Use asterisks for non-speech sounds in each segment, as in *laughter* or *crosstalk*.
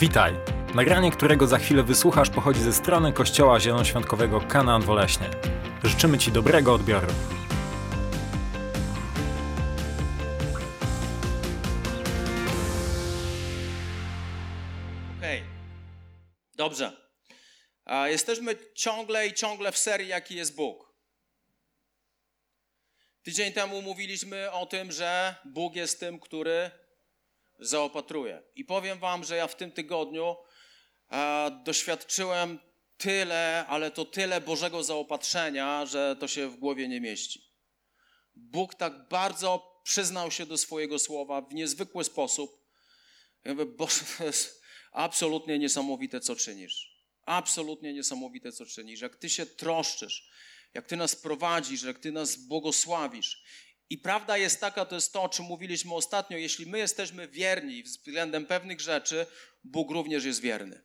Witaj! Nagranie, którego za chwilę wysłuchasz, pochodzi ze strony Kościoła Zielonoświątkowego Kanaan Woleśnie. Życzymy Ci dobrego odbioru. Okej. Dobrze. A Jesteśmy ciągle i ciągle w serii, jaki jest Bóg. Tydzień temu mówiliśmy o tym, że Bóg jest tym, który zaopatruje. I powiem Wam, że ja w tym tygodniu a, doświadczyłem tyle, ale to tyle Bożego zaopatrzenia, że to się w głowie nie mieści. Bóg tak bardzo przyznał się do swojego słowa w niezwykły sposób. Ja mówię, Boże, to jest absolutnie niesamowite, co czynisz. Absolutnie niesamowite, co czynisz. Jak Ty się troszczysz, jak Ty nas prowadzisz, jak Ty nas błogosławisz. I prawda jest taka, to jest to, o czym mówiliśmy ostatnio, jeśli my jesteśmy wierni względem pewnych rzeczy, Bóg również jest wierny.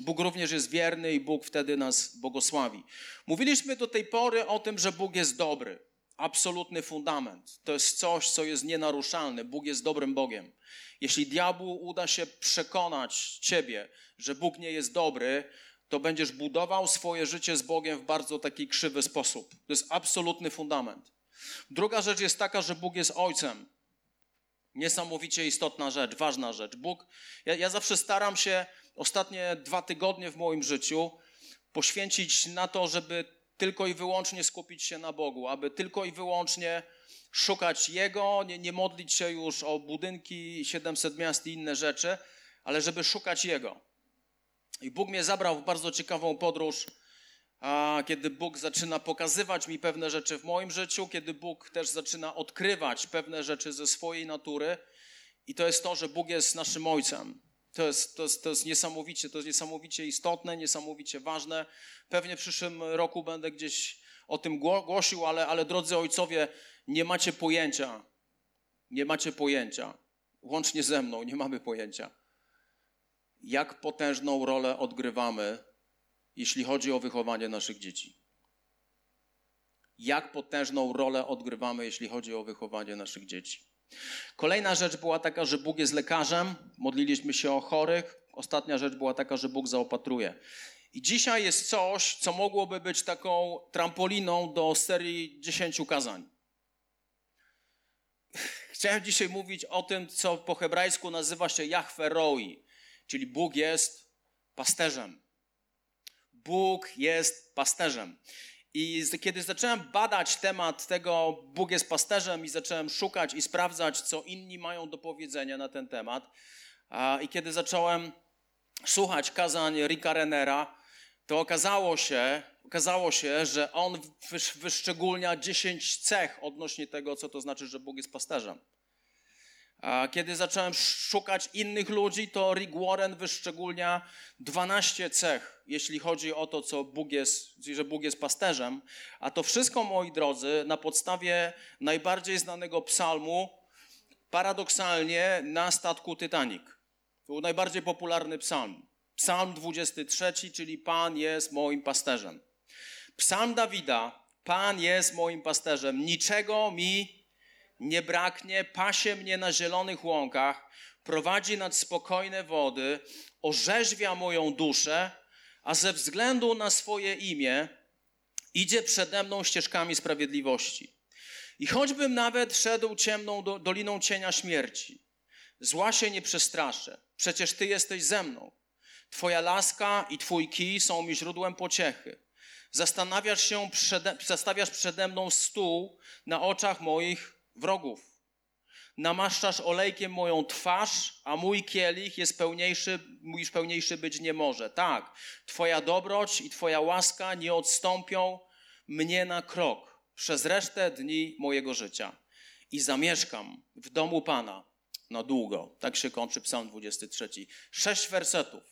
Bóg również jest wierny i Bóg wtedy nas błogosławi. Mówiliśmy do tej pory o tym, że Bóg jest dobry. Absolutny fundament. To jest coś, co jest nienaruszalne. Bóg jest dobrym Bogiem. Jeśli diabłu uda się przekonać ciebie, że Bóg nie jest dobry, to będziesz budował swoje życie z Bogiem w bardzo taki krzywy sposób. To jest absolutny fundament. Druga rzecz jest taka, że Bóg jest Ojcem. Niesamowicie istotna rzecz, ważna rzecz. Bóg, ja, ja zawsze staram się ostatnie dwa tygodnie w moim życiu poświęcić na to, żeby tylko i wyłącznie skupić się na Bogu, aby tylko i wyłącznie szukać Jego, nie, nie modlić się już o budynki, 700 miast i inne rzeczy, ale żeby szukać Jego. I Bóg mnie zabrał w bardzo ciekawą podróż, a kiedy Bóg zaczyna pokazywać mi pewne rzeczy w moim życiu, kiedy Bóg też zaczyna odkrywać pewne rzeczy ze swojej natury. I to jest to, że Bóg jest naszym Ojcem. To jest, to, jest, to jest niesamowicie, to jest niesamowicie istotne, niesamowicie ważne. Pewnie w przyszłym roku będę gdzieś o tym głosił, ale, ale drodzy ojcowie, nie macie pojęcia. Nie macie pojęcia. Łącznie ze mną, nie mamy pojęcia. Jak potężną rolę odgrywamy, jeśli chodzi o wychowanie naszych dzieci. Jak potężną rolę odgrywamy, jeśli chodzi o wychowanie naszych dzieci. Kolejna rzecz była taka, że Bóg jest lekarzem, modliliśmy się o chorych. Ostatnia rzecz była taka, że Bóg zaopatruje. I dzisiaj jest coś, co mogłoby być taką trampoliną do serii 10 kazań. Chciałem dzisiaj mówić o tym, co po hebrajsku nazywa się Jahwe Roi, czyli Bóg jest pasterzem. Bóg jest pasterzem. I kiedy zacząłem badać temat tego, Bóg jest pasterzem, i zacząłem szukać i sprawdzać, co inni mają do powiedzenia na ten temat, i kiedy zacząłem słuchać kazań Ricka Renera, to okazało się, okazało się, że on wyszczególnia 10 cech odnośnie tego, co to znaczy, że Bóg jest pasterzem. Kiedy zacząłem szukać innych ludzi, to Rick Warren wyszczególnia 12 cech, jeśli chodzi o to, co Bóg jest, że Bóg jest pasterzem. A to wszystko, moi drodzy, na podstawie najbardziej znanego psalmu, paradoksalnie na statku Titanic. To był najbardziej popularny psalm. Psalm 23, czyli Pan jest moim pasterzem. Psalm Dawida, Pan jest moim pasterzem, niczego mi nie braknie, pasie mnie na zielonych łąkach, prowadzi nad spokojne wody, orzeźwia moją duszę, a ze względu na swoje imię idzie przede mną ścieżkami sprawiedliwości. I choćbym nawet szedł ciemną do, doliną cienia śmierci, zła się nie przestraszę, przecież Ty jesteś ze mną. Twoja laska i Twój kij są mi źródłem pociechy. Zastanawiasz się, przede, zastawiasz przede mną stół na oczach moich wrogów. Namaszczasz olejkiem moją twarz, a mój kielich jest pełniejszy, już pełniejszy być nie może. Tak, Twoja dobroć i Twoja łaska nie odstąpią mnie na krok przez resztę dni mojego życia. I zamieszkam w domu Pana na długo. Tak się kończy Psalm 23. Sześć wersetów.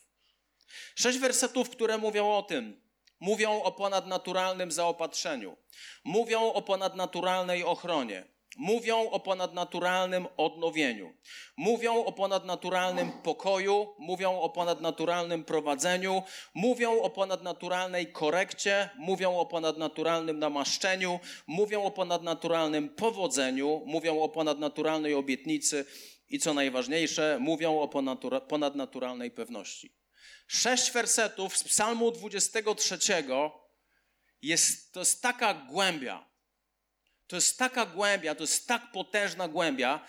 Sześć wersetów, które mówią o tym, mówią o ponadnaturalnym zaopatrzeniu, mówią o ponadnaturalnej ochronie, Mówią o ponadnaturalnym odnowieniu, mówią o ponadnaturalnym pokoju, mówią o ponadnaturalnym prowadzeniu, mówią o ponadnaturalnej korekcie, mówią o ponadnaturalnym namaszczeniu, mówią o ponadnaturalnym powodzeniu, mówią o ponadnaturalnej obietnicy i co najważniejsze, mówią o ponadnaturalnej pewności. Sześć wersetów z Psalmu 23 jest, to jest taka głębia. To jest taka głębia, to jest tak potężna głębia.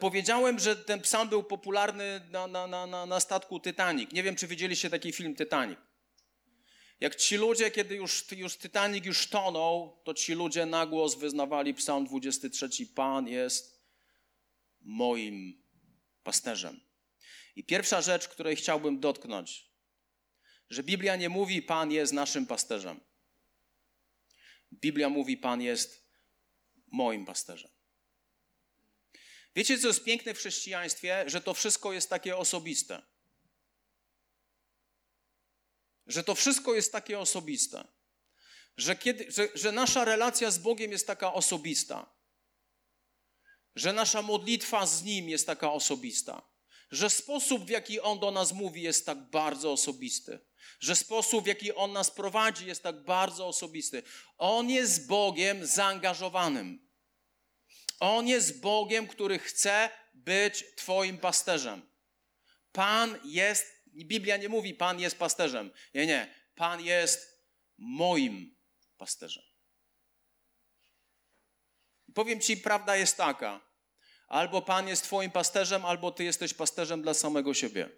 Powiedziałem, że ten psalm był popularny na, na, na, na statku Titanic. Nie wiem, czy widzieliście taki film Titanic. Jak ci ludzie, kiedy już, już Titanic już tonął, to ci ludzie na głos wyznawali psalm 23. Pan jest moim pasterzem. I pierwsza rzecz, której chciałbym dotknąć, że Biblia nie mówi Pan jest naszym pasterzem. Biblia mówi Pan jest moim pasterzem. Wiecie, co jest piękne w chrześcijaństwie? Że to wszystko jest takie osobiste. Że to wszystko jest takie osobiste. Że, kiedy, że, że nasza relacja z Bogiem jest taka osobista. Że nasza modlitwa z Nim jest taka osobista. Że sposób, w jaki On do nas mówi, jest tak bardzo osobisty. Że sposób, w jaki On nas prowadzi, jest tak bardzo osobisty. On jest Bogiem zaangażowanym. On jest Bogiem, który chce być Twoim pasterzem. Pan jest, Biblia nie mówi, Pan jest pasterzem. Nie, nie. Pan jest moim pasterzem. Powiem Ci, prawda jest taka. Albo Pan jest Twoim pasterzem, albo Ty jesteś pasterzem dla samego siebie.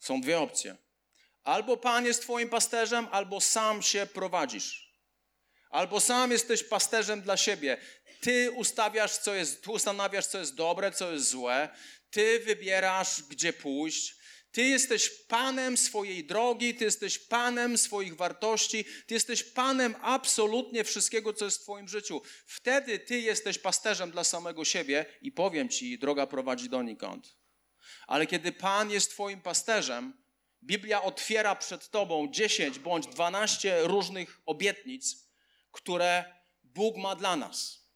Są dwie opcje. Albo Pan jest Twoim pasterzem, albo sam się prowadzisz. Albo sam jesteś pasterzem dla siebie. Ty ustawiasz, co jest, ty ustanawiasz, co jest dobre, co jest złe. Ty wybierasz, gdzie pójść. Ty jesteś panem swojej drogi, ty jesteś panem swoich wartości, ty jesteś panem absolutnie wszystkiego, co jest w Twoim życiu. Wtedy ty jesteś pasterzem dla samego siebie i powiem Ci, droga prowadzi donikąd. Ale kiedy Pan jest Twoim pasterzem, Biblia otwiera przed Tobą 10 bądź 12 różnych obietnic, które Bóg ma dla nas.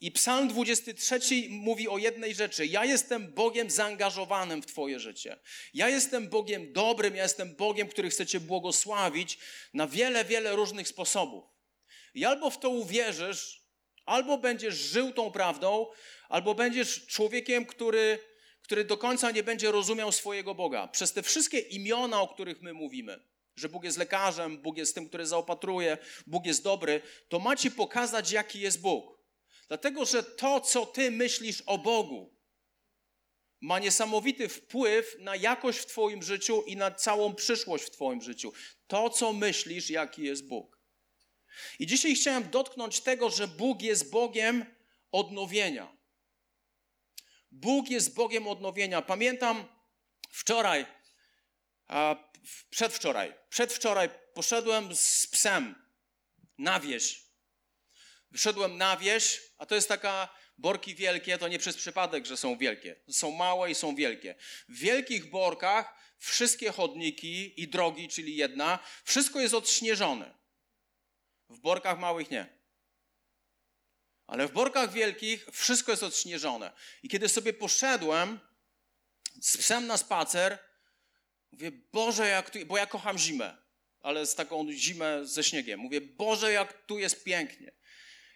I Psalm 23 mówi o jednej rzeczy. Ja jestem Bogiem zaangażowanym w Twoje życie. Ja jestem Bogiem dobrym, ja jestem Bogiem, który chce Cię błogosławić na wiele, wiele różnych sposobów. I albo w to uwierzysz, albo będziesz żył tą prawdą, albo będziesz człowiekiem, który, który do końca nie będzie rozumiał swojego Boga. Przez te wszystkie imiona, o których my mówimy, że Bóg jest lekarzem, Bóg jest tym, który zaopatruje, Bóg jest dobry, to macie pokazać, jaki jest Bóg. Dlatego, że to, co ty myślisz o Bogu, ma niesamowity wpływ na jakość w Twoim życiu i na całą przyszłość w Twoim życiu. To, co myślisz, jaki jest Bóg. I dzisiaj chciałem dotknąć tego, że Bóg jest Bogiem odnowienia. Bóg jest Bogiem odnowienia. Pamiętam wczoraj, a przedwczoraj, przedwczoraj poszedłem z psem na wieś Wyszedłem na wieś, a to jest taka borki wielkie, to nie przez przypadek, że są wielkie. Są małe i są wielkie. W wielkich borkach wszystkie chodniki i drogi, czyli jedna, wszystko jest odśnieżone. W borkach małych nie. Ale w borkach wielkich wszystko jest odśnieżone. I kiedy sobie poszedłem z psem na spacer, mówię, Boże, jak tu, bo ja kocham zimę, ale z taką zimę ze śniegiem. Mówię, Boże, jak tu jest pięknie.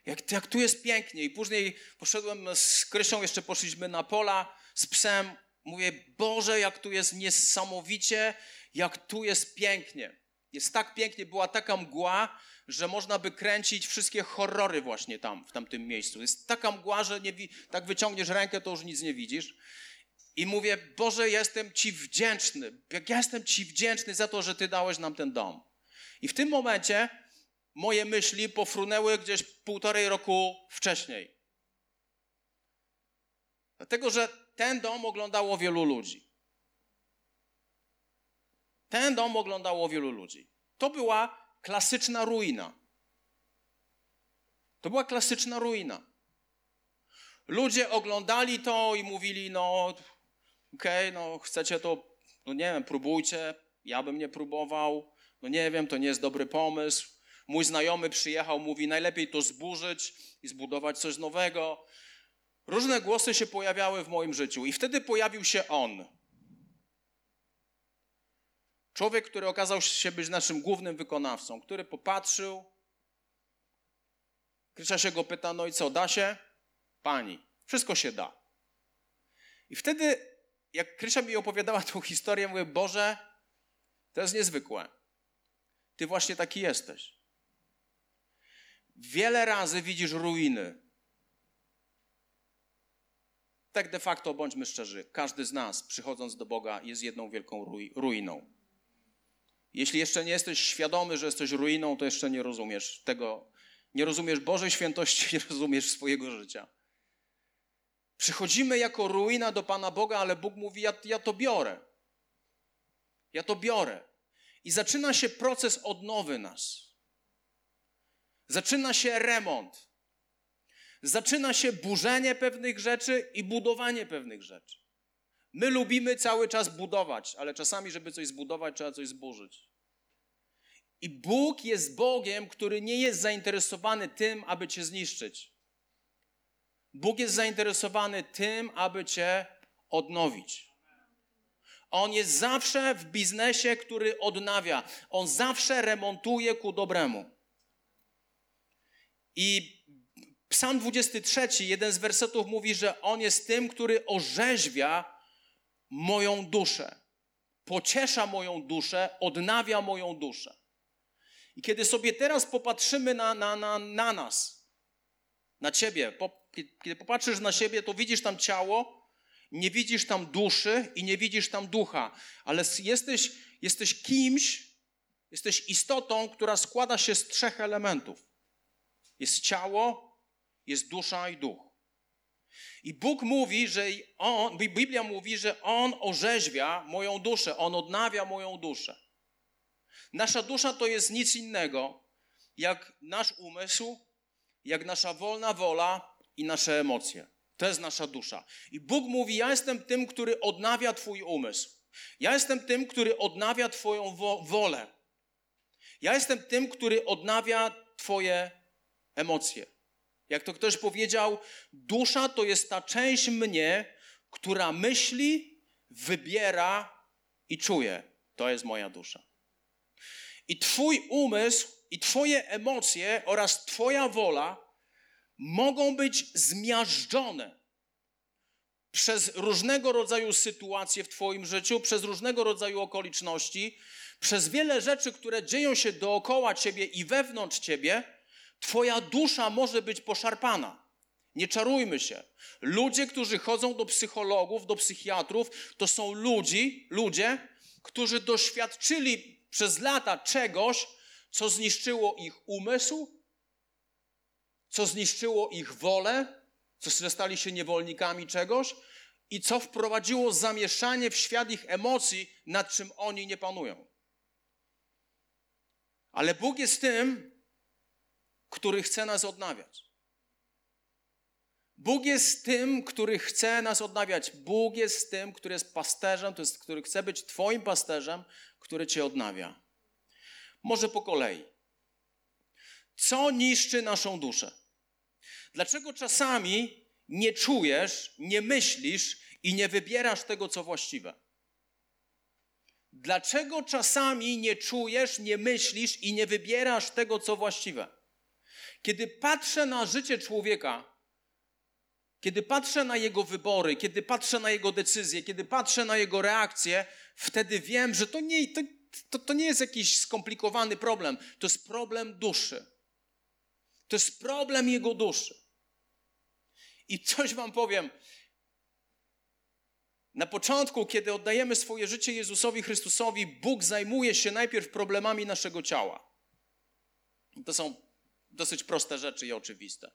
Jak, jak tu jest pięknie. I później poszedłem z Krysią, jeszcze poszliśmy na pola z psem. Mówię, Boże, jak tu jest niesamowicie, jak tu jest pięknie. Jest tak pięknie, była taka mgła, że można by kręcić wszystkie horrory właśnie tam, w tamtym miejscu. Jest taka mgła, że nie, tak wyciągniesz rękę, to już nic nie widzisz. I mówię, Boże, jestem Ci wdzięczny. Jak ja jestem Ci wdzięczny za to, że Ty dałeś nam ten dom. I w tym momencie moje myśli pofrunęły gdzieś półtorej roku wcześniej. Dlatego, że ten dom oglądało wielu ludzi. Ten dom oglądało wielu ludzi. To była klasyczna ruina. To była klasyczna ruina. Ludzie oglądali to i mówili: No, okej, okay, no chcecie to, no nie wiem, próbujcie. Ja bym nie próbował. No nie wiem, to nie jest dobry pomysł. Mój znajomy przyjechał, mówi: najlepiej to zburzyć i zbudować coś nowego. Różne głosy się pojawiały w moim życiu, i wtedy pojawił się on. Człowiek, który okazał się być naszym głównym wykonawcą, który popatrzył. Krysia się go pyta: No i co, da się? Pani. Wszystko się da. I wtedy, jak Krysia mi opowiadała tą historię, mówię, Boże, to jest niezwykłe. Ty właśnie taki jesteś. Wiele razy widzisz ruiny. Tak de facto, bądźmy szczerzy, każdy z nas, przychodząc do Boga, jest jedną wielką ruiną. Jeśli jeszcze nie jesteś świadomy, że jesteś ruiną, to jeszcze nie rozumiesz tego, nie rozumiesz Bożej świętości, *laughs* nie rozumiesz swojego życia. Przychodzimy jako ruina do Pana Boga, ale Bóg mówi: ja, ja to biorę. Ja to biorę. I zaczyna się proces odnowy nas. Zaczyna się remont. Zaczyna się burzenie pewnych rzeczy i budowanie pewnych rzeczy. My lubimy cały czas budować, ale czasami, żeby coś zbudować, trzeba coś zburzyć. I Bóg jest Bogiem, który nie jest zainteresowany tym, aby cię zniszczyć. Bóg jest zainteresowany tym, aby cię odnowić. On jest zawsze w biznesie, który odnawia. On zawsze remontuje ku dobremu. I Psalm 23, jeden z wersetów mówi, że On jest tym, który orzeźwia moją duszę, pociesza moją duszę, odnawia moją duszę. I kiedy sobie teraz popatrzymy na, na, na, na nas, na Ciebie, po, kiedy popatrzysz na siebie, to widzisz tam ciało, nie widzisz tam duszy i nie widzisz tam ducha, ale jesteś, jesteś kimś, jesteś istotą, która składa się z trzech elementów. Jest ciało, jest dusza i duch. I Bóg mówi, że on, Biblia mówi, że On orzeźwia moją duszę, On odnawia moją duszę. Nasza dusza to jest nic innego, jak nasz umysł, jak nasza wolna wola i nasze emocje. To jest nasza dusza. I Bóg mówi: Ja jestem tym, który odnawia Twój umysł. Ja jestem tym, który odnawia Twoją wo wolę. Ja jestem tym, który odnawia Twoje emocje. Jak to ktoś powiedział, dusza to jest ta część mnie, która myśli, wybiera i czuje. To jest moja dusza. I Twój umysł, i Twoje emocje oraz Twoja wola mogą być zmiażdżone przez różnego rodzaju sytuacje w Twoim życiu, przez różnego rodzaju okoliczności, przez wiele rzeczy, które dzieją się dookoła Ciebie i wewnątrz Ciebie Twoja dusza może być poszarpana. Nie czarujmy się. Ludzie, którzy chodzą do psychologów, do psychiatrów, to są ludzi, ludzie, którzy doświadczyli przez lata czegoś, co zniszczyło ich umysł, co zniszczyło ich wolę, co stali się niewolnikami czegoś i co wprowadziło zamieszanie w świat ich emocji, nad czym oni nie panują. Ale Bóg jest tym, który chce nas odnawiać. Bóg jest tym, który chce nas odnawiać. Bóg jest tym, który jest pasterzem, to jest, który chce być Twoim pasterzem, który Cię odnawia. Może po kolei. Co niszczy naszą duszę? Dlaczego czasami nie czujesz, nie myślisz i nie wybierasz tego, co właściwe? Dlaczego czasami nie czujesz, nie myślisz i nie wybierasz tego, co właściwe? Kiedy patrzę na życie człowieka, kiedy patrzę na jego wybory, kiedy patrzę na jego decyzje, kiedy patrzę na jego reakcje, wtedy wiem, że to nie, to, to, to nie jest jakiś skomplikowany problem. To jest problem duszy. To jest problem jego duszy. I coś wam powiem. Na początku, kiedy oddajemy swoje życie Jezusowi Chrystusowi, Bóg zajmuje się najpierw problemami naszego ciała. To są dosyć proste rzeczy i oczywiste.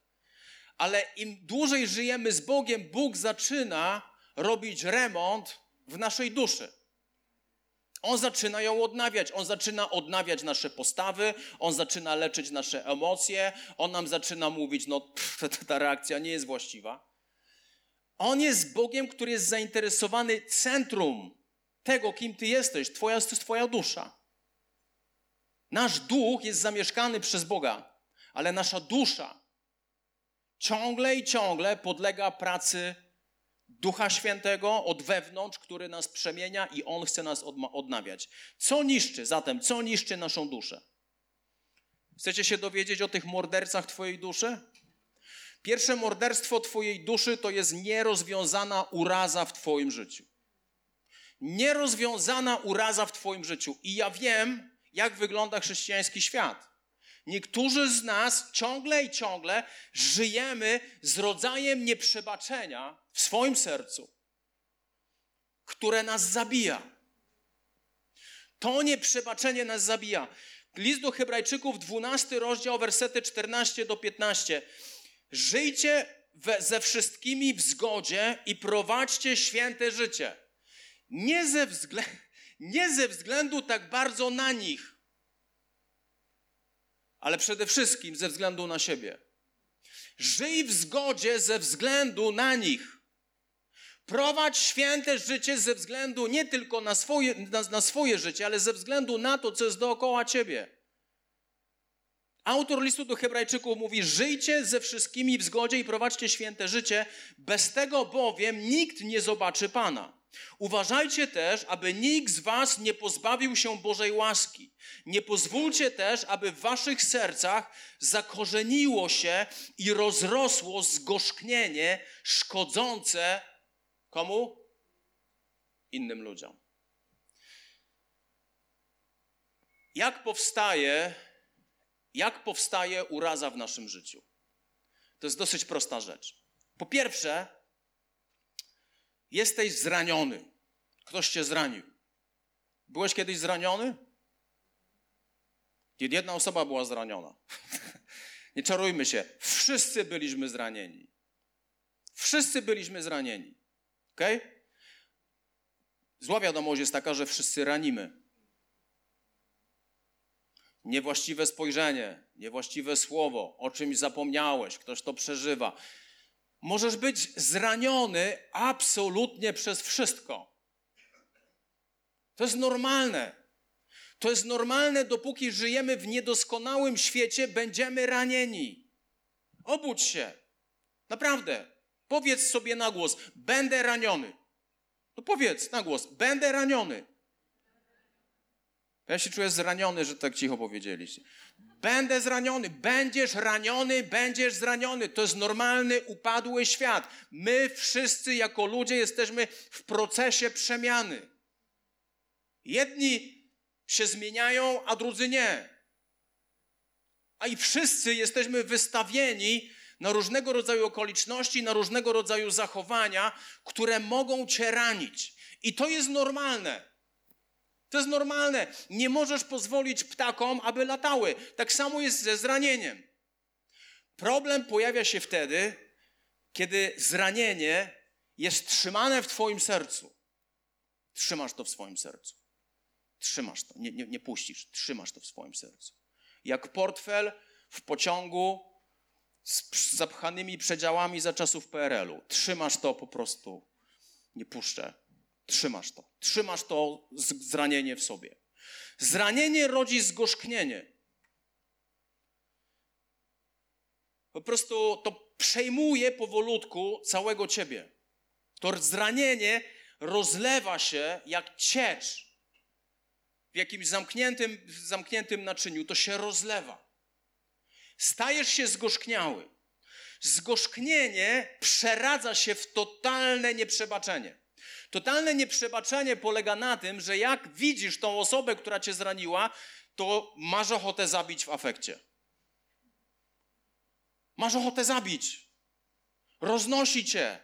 Ale im dłużej żyjemy z Bogiem, Bóg zaczyna robić remont w naszej duszy. On zaczyna ją odnawiać, on zaczyna odnawiać nasze postawy, on zaczyna leczyć nasze emocje, on nam zaczyna mówić, no pff, ta reakcja nie jest właściwa. On jest Bogiem, który jest zainteresowany centrum tego, kim ty jesteś, twoja, to jest twoja dusza. Nasz duch jest zamieszkany przez Boga ale nasza dusza ciągle i ciągle podlega pracy Ducha Świętego od wewnątrz, który nas przemienia i On chce nas odnawiać. Co niszczy zatem, co niszczy naszą duszę? Chcecie się dowiedzieć o tych mordercach Twojej duszy? Pierwsze morderstwo Twojej duszy to jest nierozwiązana uraza w Twoim życiu. Nierozwiązana uraza w Twoim życiu. I ja wiem, jak wygląda chrześcijański świat. Niektórzy z nas ciągle i ciągle żyjemy z rodzajem nieprzebaczenia w swoim sercu, które nas zabija. To nieprzebaczenie nas zabija. List do Hebrajczyków, 12 rozdział, wersety 14 do 15. Żyjcie we, ze wszystkimi w zgodzie i prowadźcie święte życie. Nie ze, względu, nie ze względu tak bardzo na nich, ale przede wszystkim ze względu na siebie. Żyj w zgodzie ze względu na nich. Prowadź święte życie ze względu nie tylko na swoje, na, na swoje życie, ale ze względu na to, co jest dookoła ciebie. Autor listu do Hebrajczyków mówi: Żyjcie ze wszystkimi w zgodzie i prowadźcie święte życie, bez tego bowiem nikt nie zobaczy Pana. Uważajcie też, aby nikt z Was nie pozbawił się Bożej łaski. Nie pozwólcie też, aby w Waszych sercach zakorzeniło się i rozrosło zgorzknienie szkodzące komu? Innym ludziom. Jak powstaje, jak powstaje uraza w naszym życiu? To jest dosyć prosta rzecz. Po pierwsze, jesteś zraniony. Ktoś cię zranił. Byłeś kiedyś zraniony? Jedna osoba była zraniona. *laughs* Nie czarujmy się. Wszyscy byliśmy zranieni. Wszyscy byliśmy zranieni. Ok? Zła wiadomość jest taka, że wszyscy ranimy. Niewłaściwe spojrzenie, niewłaściwe słowo, o czymś zapomniałeś, ktoś to przeżywa. Możesz być zraniony absolutnie przez wszystko. To jest normalne. To jest normalne, dopóki żyjemy w niedoskonałym świecie, będziemy ranieni. Obudź się. Naprawdę. Powiedz sobie na głos: Będę raniony. To powiedz na głos: Będę raniony. Ja się czuję zraniony, że tak cicho powiedzieliście. Będę zraniony, będziesz raniony, będziesz zraniony. To jest normalny, upadły świat. My wszyscy jako ludzie jesteśmy w procesie przemiany. Jedni się zmieniają, a drudzy nie. A i wszyscy jesteśmy wystawieni na różnego rodzaju okoliczności, na różnego rodzaju zachowania, które mogą cię ranić. I to jest normalne. To jest normalne. Nie możesz pozwolić ptakom, aby latały. Tak samo jest ze zranieniem. Problem pojawia się wtedy, kiedy zranienie jest trzymane w Twoim sercu. Trzymasz to w swoim sercu. Trzymasz to, nie, nie, nie puścisz, trzymasz to w swoim sercu. Jak portfel w pociągu z zapchanymi przedziałami za czasów PRL-u. Trzymasz to po prostu, nie puszczę. Trzymasz to. Trzymasz to zranienie w sobie. Zranienie rodzi zgorzknienie. Po prostu to przejmuje powolutku całego ciebie. To zranienie rozlewa się jak ciecz w jakimś zamkniętym, zamkniętym naczyniu. To się rozlewa. Stajesz się zgorzkniały. Zgorzknienie przeradza się w totalne nieprzebaczenie. Totalne nieprzebaczenie polega na tym, że jak widzisz tą osobę, która cię zraniła, to masz ochotę zabić w afekcie. Masz ochotę zabić. Roznosi cię.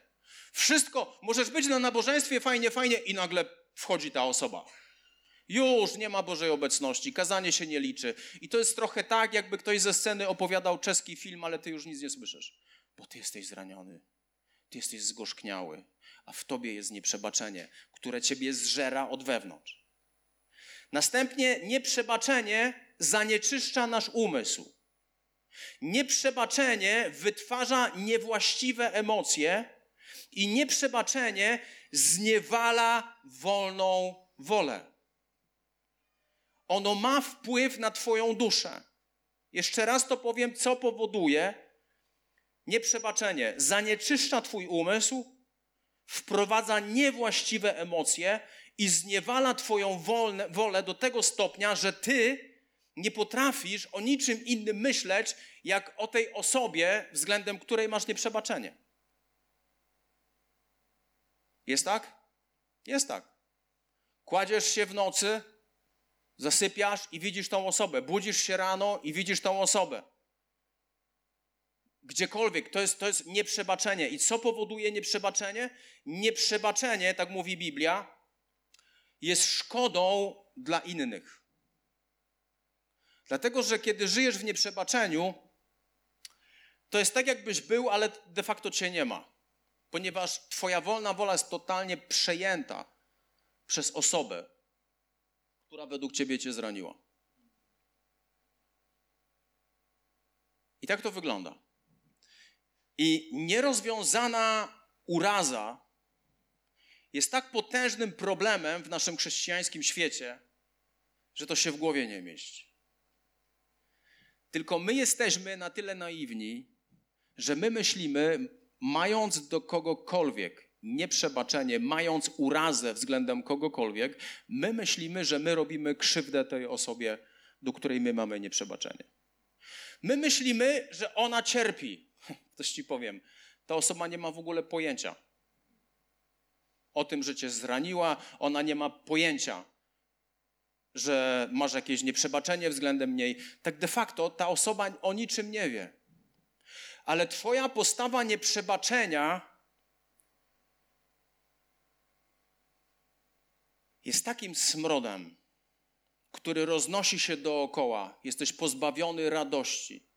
Wszystko. Możesz być na nabożeństwie fajnie, fajnie i nagle wchodzi ta osoba. Już nie ma Bożej obecności, kazanie się nie liczy. I to jest trochę tak, jakby ktoś ze sceny opowiadał czeski film, ale ty już nic nie słyszysz, bo ty jesteś zraniony, ty jesteś zgorzkniały, a w tobie jest nieprzebaczenie, które ciebie zżera od wewnątrz. Następnie nieprzebaczenie zanieczyszcza nasz umysł. Nieprzebaczenie wytwarza niewłaściwe emocje i nieprzebaczenie zniewala wolną wolę. Ono ma wpływ na Twoją duszę. Jeszcze raz to powiem, co powoduje nieprzebaczenie. Zanieczyszcza Twój umysł, wprowadza niewłaściwe emocje i zniewala Twoją wolne, wolę do tego stopnia, że Ty nie potrafisz o niczym innym myśleć, jak o tej osobie, względem której masz nieprzebaczenie. Jest tak? Jest tak. Kładziesz się w nocy, zasypiasz i widzisz tą osobę. Budzisz się rano i widzisz tą osobę. Gdziekolwiek, to jest, to jest nieprzebaczenie. I co powoduje nieprzebaczenie? Nieprzebaczenie, tak mówi Biblia, jest szkodą dla innych. Dlatego, że kiedy żyjesz w nieprzebaczeniu, to jest tak, jakbyś był, ale de facto cię nie ma. Ponieważ twoja wolna wola jest totalnie przejęta przez osobę, która według ciebie cię zraniła. I tak to wygląda. I nierozwiązana uraza jest tak potężnym problemem w naszym chrześcijańskim świecie, że to się w głowie nie mieści. Tylko my jesteśmy na tyle naiwni, że my myślimy, mając do kogokolwiek nieprzebaczenie, mając urazę względem kogokolwiek, my myślimy, że my robimy krzywdę tej osobie, do której my mamy nieprzebaczenie. My myślimy, że ona cierpi. Coś ci powiem. Ta osoba nie ma w ogóle pojęcia o tym, że cię zraniła. Ona nie ma pojęcia, że masz jakieś nieprzebaczenie względem niej. Tak de facto ta osoba o niczym nie wie. Ale Twoja postawa nieprzebaczenia jest takim smrodem, który roznosi się dookoła. Jesteś pozbawiony radości.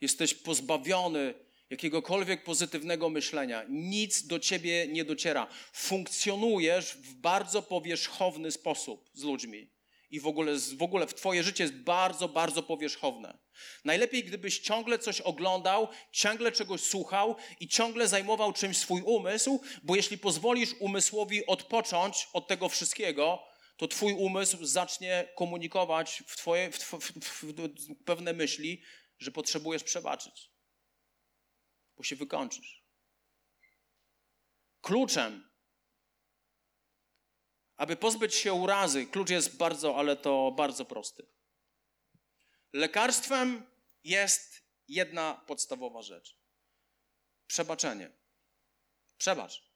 Jesteś pozbawiony jakiegokolwiek pozytywnego myślenia. Nic do ciebie nie dociera. Funkcjonujesz w bardzo powierzchowny sposób z ludźmi i w ogóle, w ogóle w Twoje życie jest bardzo, bardzo powierzchowne. Najlepiej, gdybyś ciągle coś oglądał, ciągle czegoś słuchał i ciągle zajmował czymś swój umysł, bo jeśli pozwolisz umysłowi odpocząć od tego wszystkiego, to Twój umysł zacznie komunikować w, twoje, w, w, w pewne myśli, że potrzebujesz przebaczyć, bo się wykończysz. Kluczem aby pozbyć się urazy, klucz jest bardzo, ale to bardzo prosty. Lekarstwem jest jedna podstawowa rzecz: przebaczenie. Przebacz.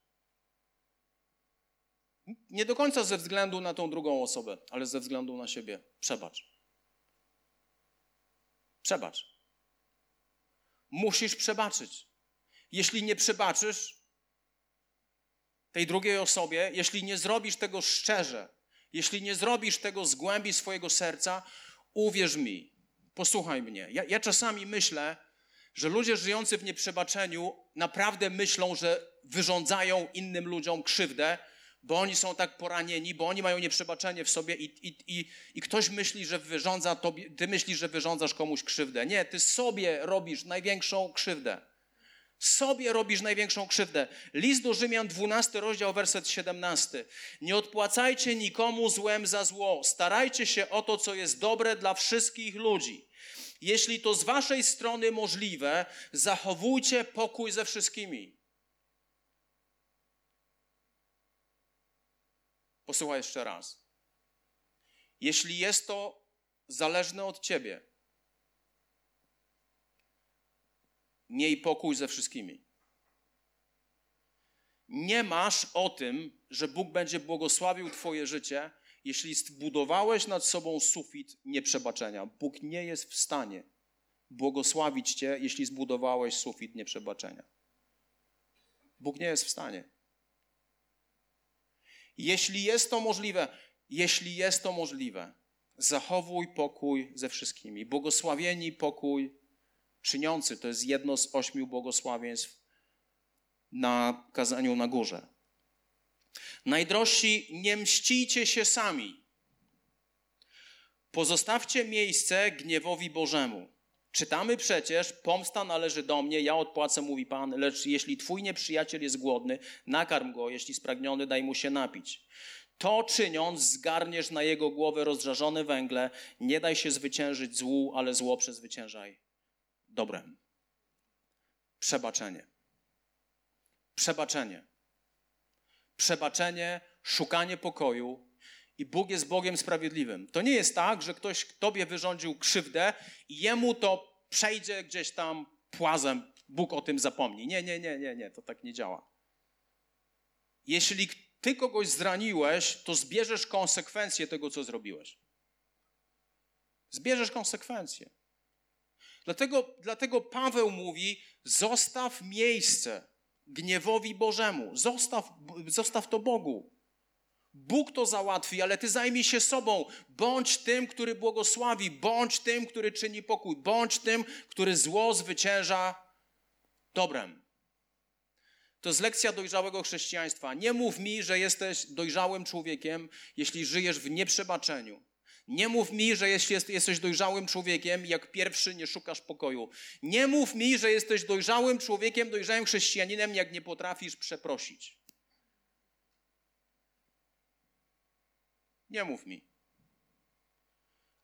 Nie do końca ze względu na tą drugą osobę, ale ze względu na siebie. Przebacz. Przebacz. Musisz przebaczyć. Jeśli nie przebaczysz, tej drugiej osobie, jeśli nie zrobisz tego szczerze, jeśli nie zrobisz tego z głębi swojego serca, uwierz mi, posłuchaj mnie. Ja, ja czasami myślę, że ludzie żyjący w nieprzebaczeniu naprawdę myślą, że wyrządzają innym ludziom krzywdę, bo oni są tak poranieni, bo oni mają nieprzebaczenie w sobie i, i, i, i ktoś myśli, że wyrządza tobie, ty myślisz, że wyrządzasz komuś krzywdę. Nie, ty sobie robisz największą krzywdę. Sobie robisz największą krzywdę. List do Rzymian, 12 rozdział, werset 17. Nie odpłacajcie nikomu złem za zło. Starajcie się o to, co jest dobre dla wszystkich ludzi. Jeśli to z waszej strony możliwe, zachowujcie pokój ze wszystkimi. Posłuchaj jeszcze raz. Jeśli jest to zależne od ciebie, miej pokój ze wszystkimi. Nie masz o tym, że Bóg będzie błogosławił Twoje życie, jeśli zbudowałeś nad sobą sufit nieprzebaczenia. Bóg nie jest w stanie błogosławić Cię, jeśli zbudowałeś sufit nieprzebaczenia. Bóg nie jest w stanie. Jeśli jest to możliwe, jeśli jest to możliwe, zachowuj pokój ze wszystkimi. Błogosławieni pokój czyniący. To jest jedno z ośmiu błogosławieństw na kazaniu na górze. Najdrożsi, nie mścijcie się sami. Pozostawcie miejsce gniewowi Bożemu. Czytamy przecież, pomsta należy do mnie, ja odpłacę, mówi Pan, lecz jeśli twój nieprzyjaciel jest głodny, nakarm go, jeśli spragniony, daj mu się napić. To czyniąc, zgarniesz na jego głowę rozżarzone węgle, nie daj się zwyciężyć złu, ale zło przezwyciężaj dobrem. Przebaczenie. Przebaczenie. Przebaczenie, szukanie pokoju I Bóg jest Bogiem sprawiedliwym. To nie jest tak, że ktoś tobie wyrządził krzywdę i jemu to przejdzie gdzieś tam płazem, Bóg o tym zapomni. Nie, nie, nie, nie, nie, to tak nie działa. Jeśli ty kogoś zraniłeś, to zbierzesz konsekwencje tego, co zrobiłeś. Zbierzesz konsekwencje. Dlatego, dlatego Paweł mówi: zostaw miejsce gniewowi Bożemu, zostaw, zostaw to Bogu. Bóg to załatwi, ale ty zajmij się sobą. Bądź tym, który błogosławi, bądź tym, który czyni pokój, bądź tym, który zło zwycięża dobrem. To jest lekcja dojrzałego chrześcijaństwa. Nie mów mi, że jesteś dojrzałym człowiekiem, jeśli żyjesz w nieprzebaczeniu. Nie mów mi, że jesteś dojrzałym człowiekiem, jak pierwszy nie szukasz pokoju. Nie mów mi, że jesteś dojrzałym człowiekiem, dojrzałym chrześcijaninem, jak nie potrafisz przeprosić. Nie mów mi.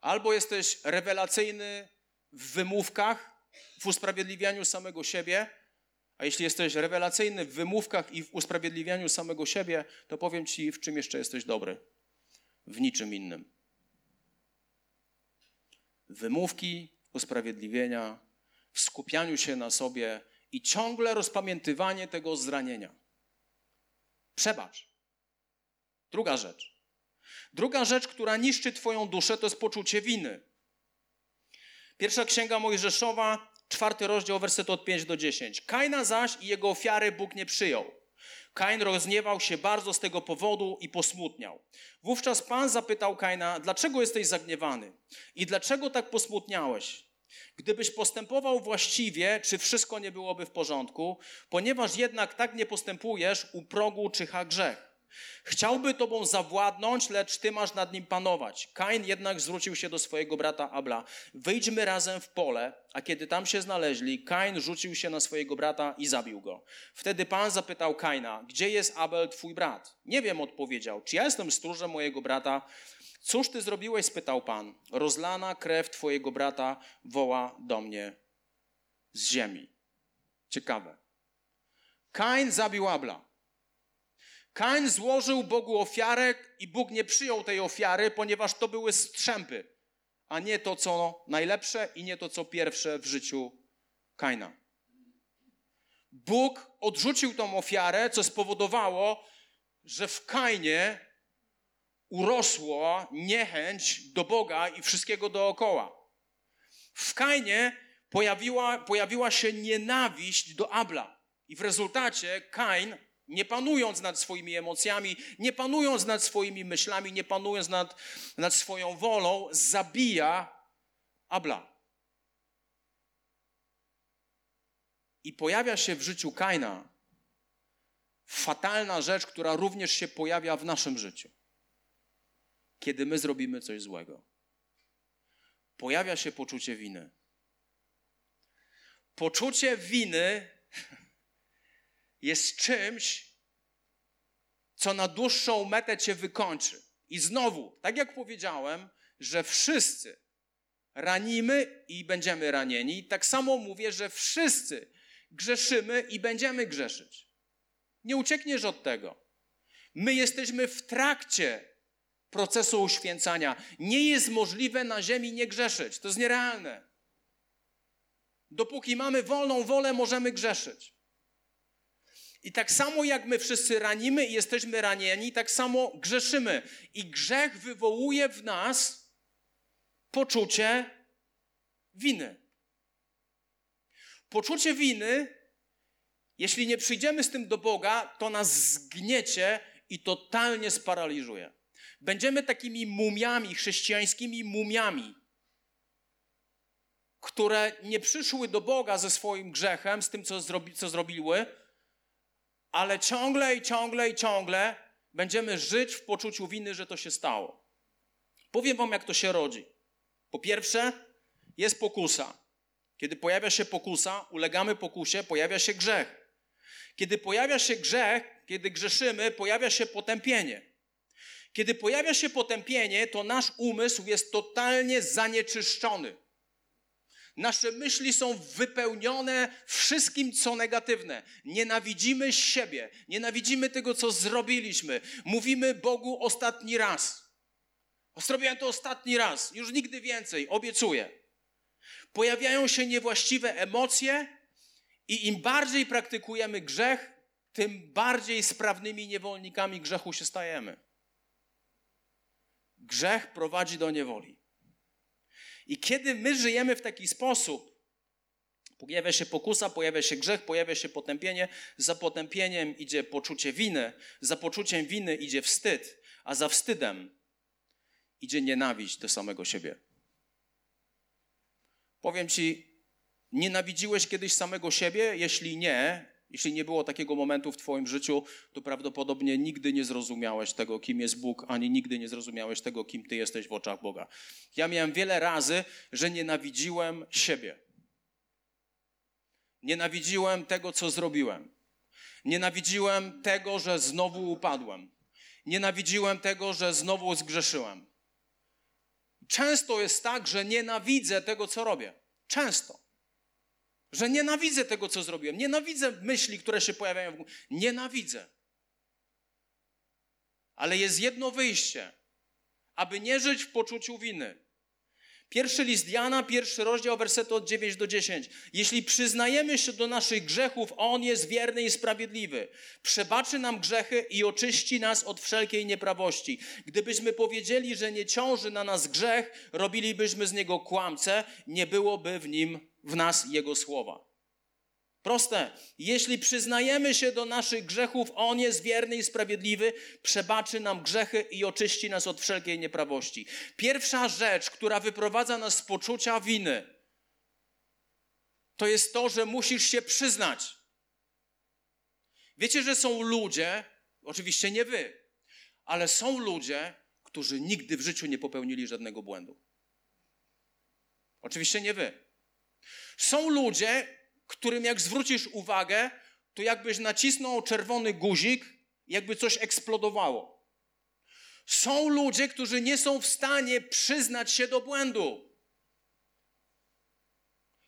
Albo jesteś rewelacyjny w wymówkach, w usprawiedliwianiu samego siebie, a jeśli jesteś rewelacyjny w wymówkach i w usprawiedliwianiu samego siebie, to powiem ci, w czym jeszcze jesteś dobry. W niczym innym. Wymówki, usprawiedliwienia, w skupianiu się na sobie i ciągle rozpamiętywanie tego zranienia. Przebacz. Druga rzecz. Druga rzecz, która niszczy Twoją duszę, to jest poczucie winy. Pierwsza księga Mojżeszowa, czwarty rozdział, werset od 5 do 10. Kaina zaś i jego ofiary Bóg nie przyjął. Kain rozgniewał się bardzo z tego powodu i posmutniał. Wówczas Pan zapytał Kaina, dlaczego jesteś zagniewany i dlaczego tak posmutniałeś? Gdybyś postępował właściwie, czy wszystko nie byłoby w porządku, ponieważ jednak tak nie postępujesz, u progu czyha grzech. Chciałby tobą zawładnąć, lecz ty masz nad nim panować. Kain jednak zwrócił się do swojego brata Abla. Wyjdźmy razem w pole, a kiedy tam się znaleźli, Kain rzucił się na swojego brata i zabił go. Wtedy Pan zapytał Kaina, gdzie jest Abel, twój brat? Nie wiem, odpowiedział. Czy ja jestem stróżem mojego brata? Cóż ty zrobiłeś? spytał Pan. Rozlana krew twojego brata woła do mnie z ziemi. Ciekawe. Kain zabił Abla. Kain złożył Bogu ofiarę i Bóg nie przyjął tej ofiary, ponieważ to były strzępy, a nie to, co najlepsze i nie to, co pierwsze w życiu Kaina. Bóg odrzucił tą ofiarę, co spowodowało, że w Kainie urosła niechęć do Boga i wszystkiego dookoła. W Kainie pojawiła, pojawiła się nienawiść do Abla. I w rezultacie Kain nie panując nad swoimi emocjami, nie panując nad swoimi myślami, nie panując nad, nad swoją wolą, zabija Abla. I pojawia się w życiu Kaina fatalna rzecz, która również się pojawia w naszym życiu. Kiedy my zrobimy coś złego, pojawia się poczucie winy. Poczucie winy jest czymś, co na dłuższą metę cię wykończy. I znowu, tak jak powiedziałem, że wszyscy ranimy i będziemy ranieni, tak samo mówię, że wszyscy grzeszymy i będziemy grzeszyć. Nie uciekniesz od tego. My jesteśmy w trakcie procesu uświęcania. Nie jest możliwe na ziemi nie grzeszyć. To jest nierealne. Dopóki mamy wolną wolę, możemy grzeszyć. I tak samo jak my wszyscy ranimy i jesteśmy ranieni, tak samo grzeszymy. I grzech wywołuje w nas poczucie winy. Poczucie winy, jeśli nie przyjdziemy z tym do Boga, to nas zgniecie i totalnie sparaliżuje. Będziemy takimi mumiami, chrześcijańskimi mumiami, które nie przyszły do Boga ze swoim grzechem, z tym, co, zrobi, co zrobiły, ale ciągle i ciągle i ciągle będziemy żyć w poczuciu winy, że to się stało. Powiem Wam, jak to się rodzi. Po pierwsze, jest pokusa. Kiedy pojawia się pokusa, ulegamy pokusie, pojawia się grzech. Kiedy pojawia się grzech, kiedy grzeszymy, pojawia się potępienie. Kiedy pojawia się potępienie, to nasz umysł jest totalnie zanieczyszczony. Nasze myśli są wypełnione wszystkim, co negatywne. Nienawidzimy siebie, nienawidzimy tego, co zrobiliśmy. Mówimy Bogu ostatni raz. Zrobiłem to ostatni raz, już nigdy więcej, obiecuję. Pojawiają się niewłaściwe emocje, i im bardziej praktykujemy grzech, tym bardziej sprawnymi niewolnikami grzechu się stajemy. Grzech prowadzi do niewoli. I kiedy my żyjemy w taki sposób, pojawia się pokusa, pojawia się grzech, pojawia się potępienie, za potępieniem idzie poczucie winy, za poczuciem winy idzie wstyd, a za wstydem idzie nienawiść do samego siebie. Powiem ci, nienawidziłeś kiedyś samego siebie? Jeśli nie, jeśli nie było takiego momentu w Twoim życiu, to prawdopodobnie nigdy nie zrozumiałeś tego, kim jest Bóg, ani nigdy nie zrozumiałeś tego, kim Ty jesteś w oczach Boga. Ja miałem wiele razy, że nienawidziłem siebie. Nienawidziłem tego, co zrobiłem. Nienawidziłem tego, że znowu upadłem. Nienawidziłem tego, że znowu zgrzeszyłem. Często jest tak, że nienawidzę tego, co robię. Często. Że nienawidzę tego, co zrobiłem. Nienawidzę myśli, które się pojawiają w głowie. Nienawidzę. Ale jest jedno wyjście, aby nie żyć w poczuciu winy. Pierwszy list Jana, pierwszy rozdział, wersety od 9 do 10. Jeśli przyznajemy się do naszych grzechów, On jest wierny i sprawiedliwy. Przebaczy nam grzechy i oczyści nas od wszelkiej nieprawości. Gdybyśmy powiedzieli, że nie ciąży na nas grzech, robilibyśmy z Niego kłamcę, nie byłoby w Nim w nas Jego słowa. Proste. Jeśli przyznajemy się do naszych grzechów, On jest wierny i sprawiedliwy, przebaczy nam grzechy i oczyści nas od wszelkiej nieprawości. Pierwsza rzecz, która wyprowadza nas z poczucia winy, to jest to, że musisz się przyznać. Wiecie, że są ludzie, oczywiście nie wy, ale są ludzie, którzy nigdy w życiu nie popełnili żadnego błędu. Oczywiście nie wy. Są ludzie, którym jak zwrócisz uwagę, to jakbyś nacisnął czerwony guzik, jakby coś eksplodowało. Są ludzie, którzy nie są w stanie przyznać się do błędu.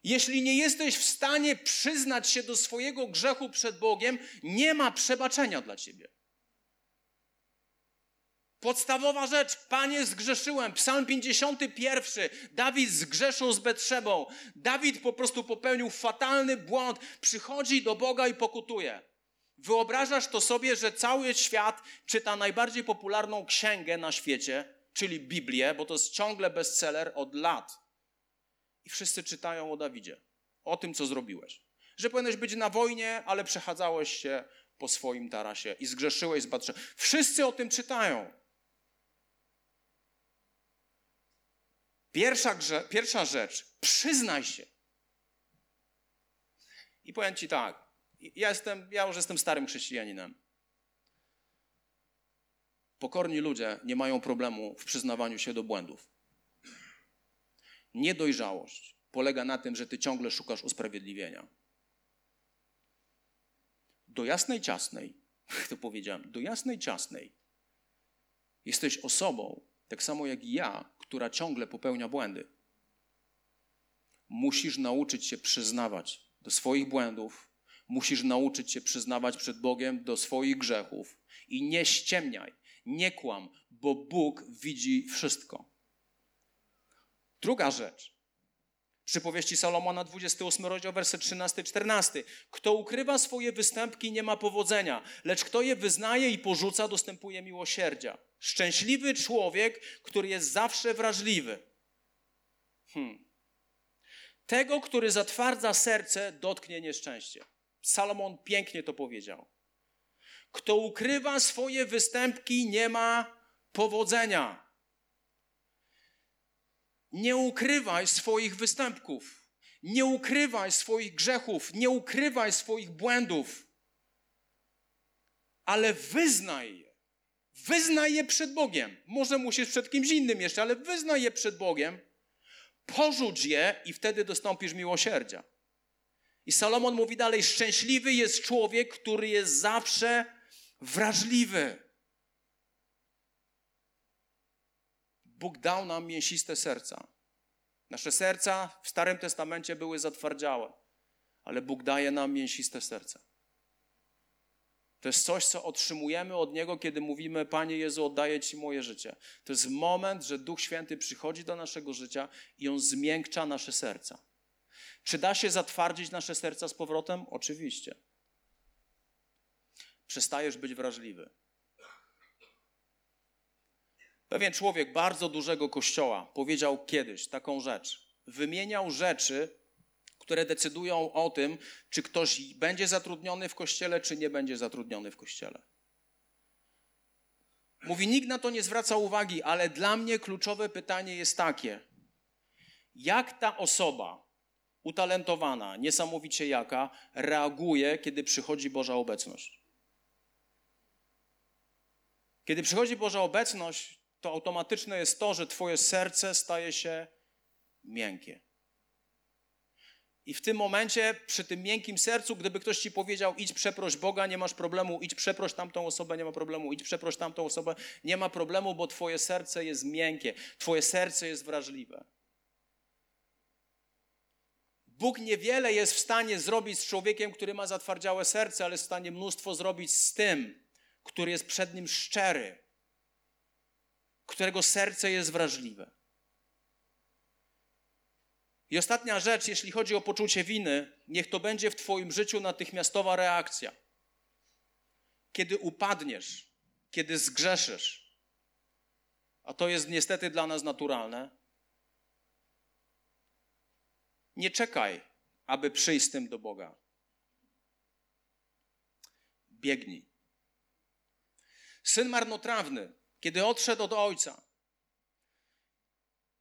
Jeśli nie jesteś w stanie przyznać się do swojego grzechu przed Bogiem, nie ma przebaczenia dla ciebie. Podstawowa rzecz, Panie, zgrzeszyłem. Psalm 51. Dawid zgrzeszył z Betrzebą. Dawid po prostu popełnił fatalny błąd. Przychodzi do Boga i pokutuje. Wyobrażasz to sobie, że cały świat czyta najbardziej popularną księgę na świecie, czyli Biblię, bo to jest ciągle bestseller od lat. I wszyscy czytają o Dawidzie, o tym, co zrobiłeś. Że powinieneś być na wojnie, ale przechadzałeś się po swoim tarasie i zgrzeszyłeś z Batrzebą. Wszyscy o tym czytają. Pierwsza, grze, pierwsza rzecz, przyznaj się. I powiem Ci tak, ja, jestem, ja już jestem starym chrześcijaninem. Pokorni ludzie nie mają problemu w przyznawaniu się do błędów. Niedojrzałość polega na tym, że ty ciągle szukasz usprawiedliwienia. Do jasnej ciasnej, *laughs* to powiedziałem, do jasnej ciasnej jesteś osobą, tak samo jak ja, która ciągle popełnia błędy. Musisz nauczyć się przyznawać do swoich błędów, musisz nauczyć się przyznawać przed Bogiem do swoich grzechów i nie ściemniaj, nie kłam, bo Bóg widzi wszystko. Druga rzecz. Przypowieści Salomona, 28 rozdział, werset 13-14. Kto ukrywa swoje występki, nie ma powodzenia, lecz kto je wyznaje i porzuca, dostępuje miłosierdzia. Szczęśliwy człowiek, który jest zawsze wrażliwy. Hmm. Tego, który zatwardza serce, dotknie nieszczęście. Salomon pięknie to powiedział. Kto ukrywa swoje występki, nie ma powodzenia. Nie ukrywaj swoich występków. Nie ukrywaj swoich grzechów. Nie ukrywaj swoich błędów. Ale wyznaj je. Wyznaj je przed Bogiem. Może musisz przed kimś innym jeszcze, ale wyznaj je przed Bogiem. Porzuć je i wtedy dostąpisz miłosierdzia. I Salomon mówi dalej: Szczęśliwy jest człowiek, który jest zawsze wrażliwy. Bóg dał nam mięsiste serca. Nasze serca w Starym Testamencie były zatwardziałe, ale Bóg daje nam mięsiste serce. To jest coś, co otrzymujemy od Niego, kiedy mówimy: Panie Jezu, oddaję Ci moje życie. To jest moment, że Duch Święty przychodzi do naszego życia i On zmiękcza nasze serca. Czy da się zatwardzić nasze serca z powrotem? Oczywiście. Przestajesz być wrażliwy. Pewien człowiek bardzo dużego kościoła powiedział kiedyś taką rzecz. Wymieniał rzeczy, które decydują o tym, czy ktoś będzie zatrudniony w kościele, czy nie będzie zatrudniony w kościele. Mówi, nikt na to nie zwraca uwagi, ale dla mnie kluczowe pytanie jest takie: jak ta osoba, utalentowana, niesamowicie jaka, reaguje, kiedy przychodzi Boża obecność? Kiedy przychodzi Boża obecność, to automatyczne jest to, że Twoje serce staje się miękkie. I w tym momencie, przy tym miękkim sercu, gdyby ktoś ci powiedział, idź przeproś Boga, nie masz problemu, idź przeproś tamtą osobę, nie ma problemu, idź przeproś tamtą osobę, nie ma problemu, bo twoje serce jest miękkie, twoje serce jest wrażliwe. Bóg niewiele jest w stanie zrobić z człowiekiem, który ma zatwardziałe serce, ale jest w stanie mnóstwo zrobić z tym, który jest przed nim szczery, którego serce jest wrażliwe. I ostatnia rzecz, jeśli chodzi o poczucie winy, niech to będzie w Twoim życiu natychmiastowa reakcja. Kiedy upadniesz, kiedy zgrzeszysz, a to jest niestety dla nas naturalne, nie czekaj, aby przyjść z tym do Boga. Biegnij. Syn marnotrawny, kiedy odszedł od ojca,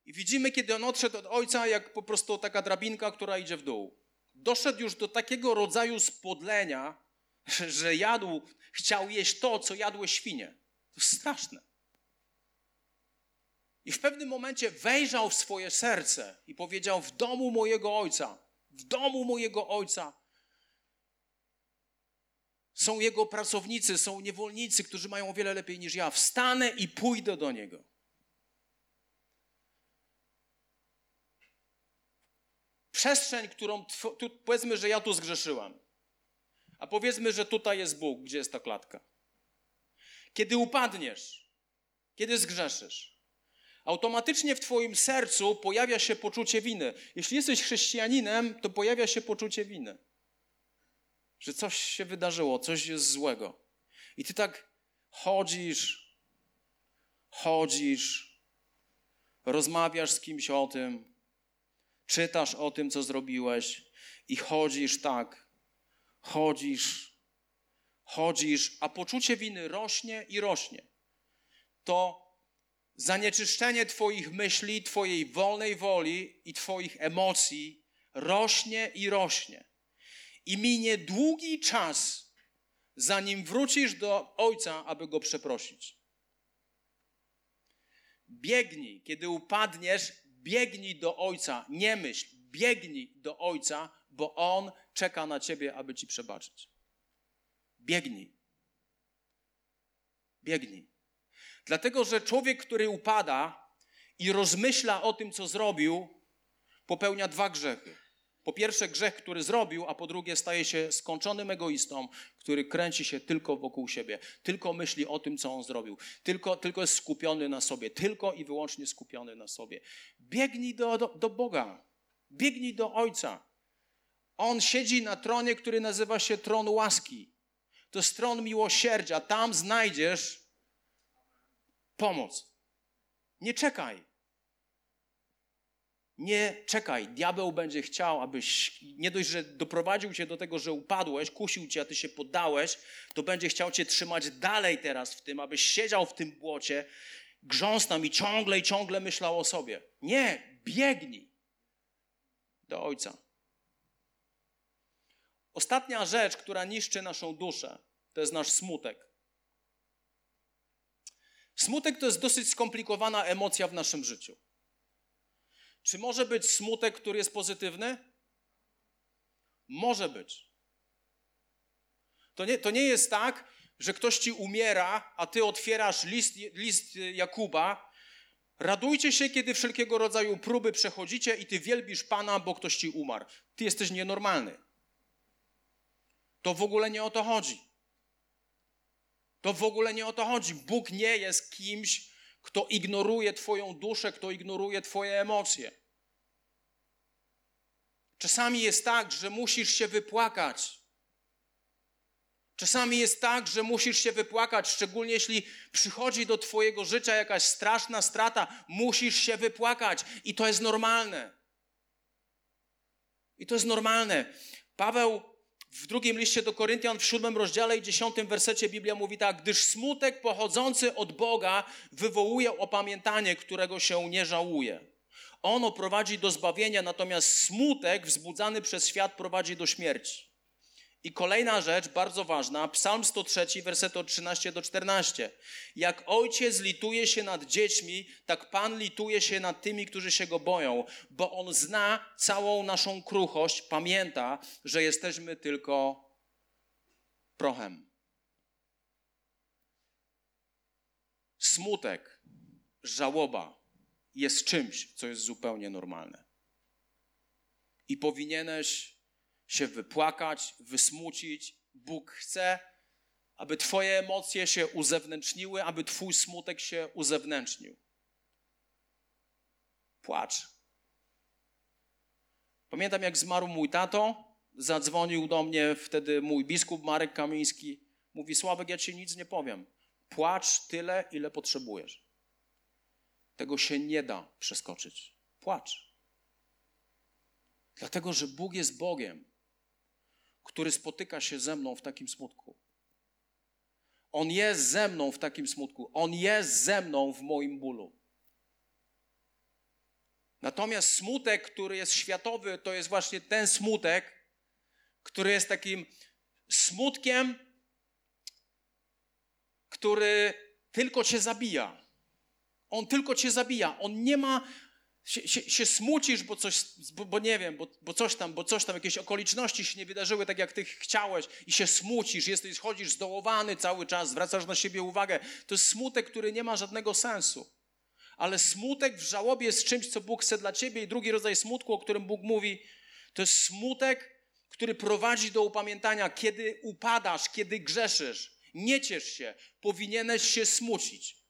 i widzimy, kiedy on odszedł od ojca, jak po prostu taka drabinka, która idzie w dół. Doszedł już do takiego rodzaju spodlenia, *laughs* że jadł, chciał jeść to, co jadły świnie. To straszne. I w pewnym momencie wejrzał w swoje serce i powiedział: W domu mojego ojca, w domu mojego ojca są jego pracownicy, są niewolnicy, którzy mają o wiele lepiej niż ja. Wstanę i pójdę do niego. przestrzeń, którą tu, powiedzmy, że ja tu zgrzeszyłam. A powiedzmy, że tutaj jest Bóg, gdzie jest ta klatka. Kiedy upadniesz, kiedy zgrzeszysz, automatycznie w Twoim sercu pojawia się poczucie winy. Jeśli jesteś chrześcijaninem, to pojawia się poczucie winy. Że coś się wydarzyło, coś jest złego. I Ty tak chodzisz, chodzisz, rozmawiasz z kimś o tym, czytasz o tym, co zrobiłeś i chodzisz tak, chodzisz, chodzisz, a poczucie winy rośnie i rośnie. To zanieczyszczenie Twoich myśli, Twojej wolnej woli i Twoich emocji rośnie i rośnie. I minie długi czas, zanim wrócisz do Ojca, aby Go przeprosić. Biegnij, kiedy upadniesz, biegnij do Ojca, nie myśl, biegnij do Ojca, bo On czeka na ciebie, aby ci przebaczyć. Biegnij. Biegnij. Dlatego, że człowiek, który upada i rozmyśla o tym, co zrobił, popełnia dwa grzechy. Po pierwsze, grzech, który zrobił, a po drugie, staje się skończonym egoistą, który kręci się tylko wokół siebie, tylko myśli o tym, co on zrobił, tylko, tylko jest skupiony na sobie, tylko i wyłącznie skupiony na sobie. Biegnij do, do, do Boga, biegnij do Ojca. On siedzi na tronie, który nazywa się tron łaski. To jest tron miłosierdzia. Tam znajdziesz pomoc. Nie czekaj. Nie czekaj, diabeł będzie chciał, abyś nie dość, że doprowadził cię do tego, że upadłeś, kusił cię, a ty się poddałeś, to będzie chciał cię trzymać dalej teraz w tym, abyś siedział w tym błocie, grząs tam i ciągle i ciągle myślał o sobie. Nie, biegnij do Ojca. Ostatnia rzecz, która niszczy naszą duszę, to jest nasz smutek. Smutek to jest dosyć skomplikowana emocja w naszym życiu. Czy może być smutek, który jest pozytywny? Może być. To nie, to nie jest tak, że ktoś ci umiera, a ty otwierasz list, list Jakuba. Radujcie się, kiedy wszelkiego rodzaju próby przechodzicie i ty wielbisz Pana, bo ktoś ci umarł. Ty jesteś nienormalny. To w ogóle nie o to chodzi. To w ogóle nie o to chodzi. Bóg nie jest kimś, kto ignoruje Twoją duszę, kto ignoruje Twoje emocje. Czasami jest tak, że musisz się wypłakać. Czasami jest tak, że musisz się wypłakać, szczególnie jeśli przychodzi do Twojego życia jakaś straszna strata, musisz się wypłakać i to jest normalne. I to jest normalne. Paweł w drugim liście do Koryntian w siódmym rozdziale i dziesiątym wersecie Biblia mówi tak, gdyż smutek pochodzący od Boga wywołuje opamiętanie, którego się nie żałuje. Ono prowadzi do zbawienia, natomiast smutek wzbudzany przez świat prowadzi do śmierci. I kolejna rzecz, bardzo ważna, Psalm 103, wersety od 13 do 14. Jak ojciec lituje się nad dziećmi, tak Pan lituje się nad tymi, którzy się go boją, bo on zna całą naszą kruchość, pamięta, że jesteśmy tylko prochem. Smutek, żałoba jest czymś, co jest zupełnie normalne. I powinieneś się wypłakać, wysmucić. Bóg chce, aby Twoje emocje się uzewnętrzniły, aby Twój smutek się uzewnętrznił. Płacz. Pamiętam, jak zmarł mój tato, zadzwonił do mnie wtedy mój biskup Marek Kamiński. Mówi: Sławek, ja ci nic nie powiem. Płacz tyle, ile potrzebujesz. Tego się nie da przeskoczyć. Płacz. Dlatego, że Bóg jest Bogiem który spotyka się ze mną w takim smutku. On jest ze mną w takim smutku. On jest ze mną w moim bólu. Natomiast smutek, który jest światowy, to jest właśnie ten smutek, który jest takim smutkiem, który tylko cię zabija. On tylko cię zabija. On nie ma się, się, się, smucisz, bo coś, bo, bo nie wiem, bo, bo, coś tam, bo coś tam, jakieś okoliczności się nie wydarzyły tak, jak ty chciałeś i się smucisz, jesteś, chodzisz zdołowany cały czas, zwracasz na siebie uwagę. To jest smutek, który nie ma żadnego sensu. Ale smutek w żałobie jest czymś, co Bóg chce dla ciebie i drugi rodzaj smutku, o którym Bóg mówi, to jest smutek, który prowadzi do upamiętania, kiedy upadasz, kiedy grzeszysz. Nie ciesz się, powinieneś się smucić.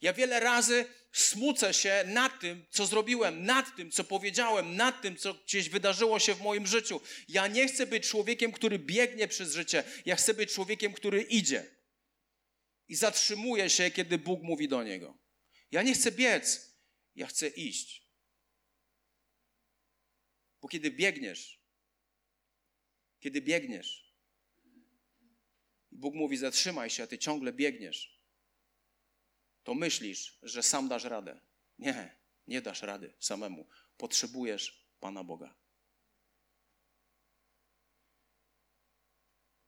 Ja wiele razy smucę się nad tym, co zrobiłem, nad tym, co powiedziałem, nad tym, co gdzieś wydarzyło się w moim życiu. Ja nie chcę być człowiekiem, który biegnie przez życie. Ja chcę być człowiekiem, który idzie. I zatrzymuje się, kiedy Bóg mówi do niego. Ja nie chcę biec, ja chcę iść. Bo kiedy biegniesz, kiedy biegniesz, Bóg mówi: Zatrzymaj się, a ty ciągle biegniesz to myślisz, że sam dasz radę. Nie, nie dasz rady samemu. Potrzebujesz Pana Boga.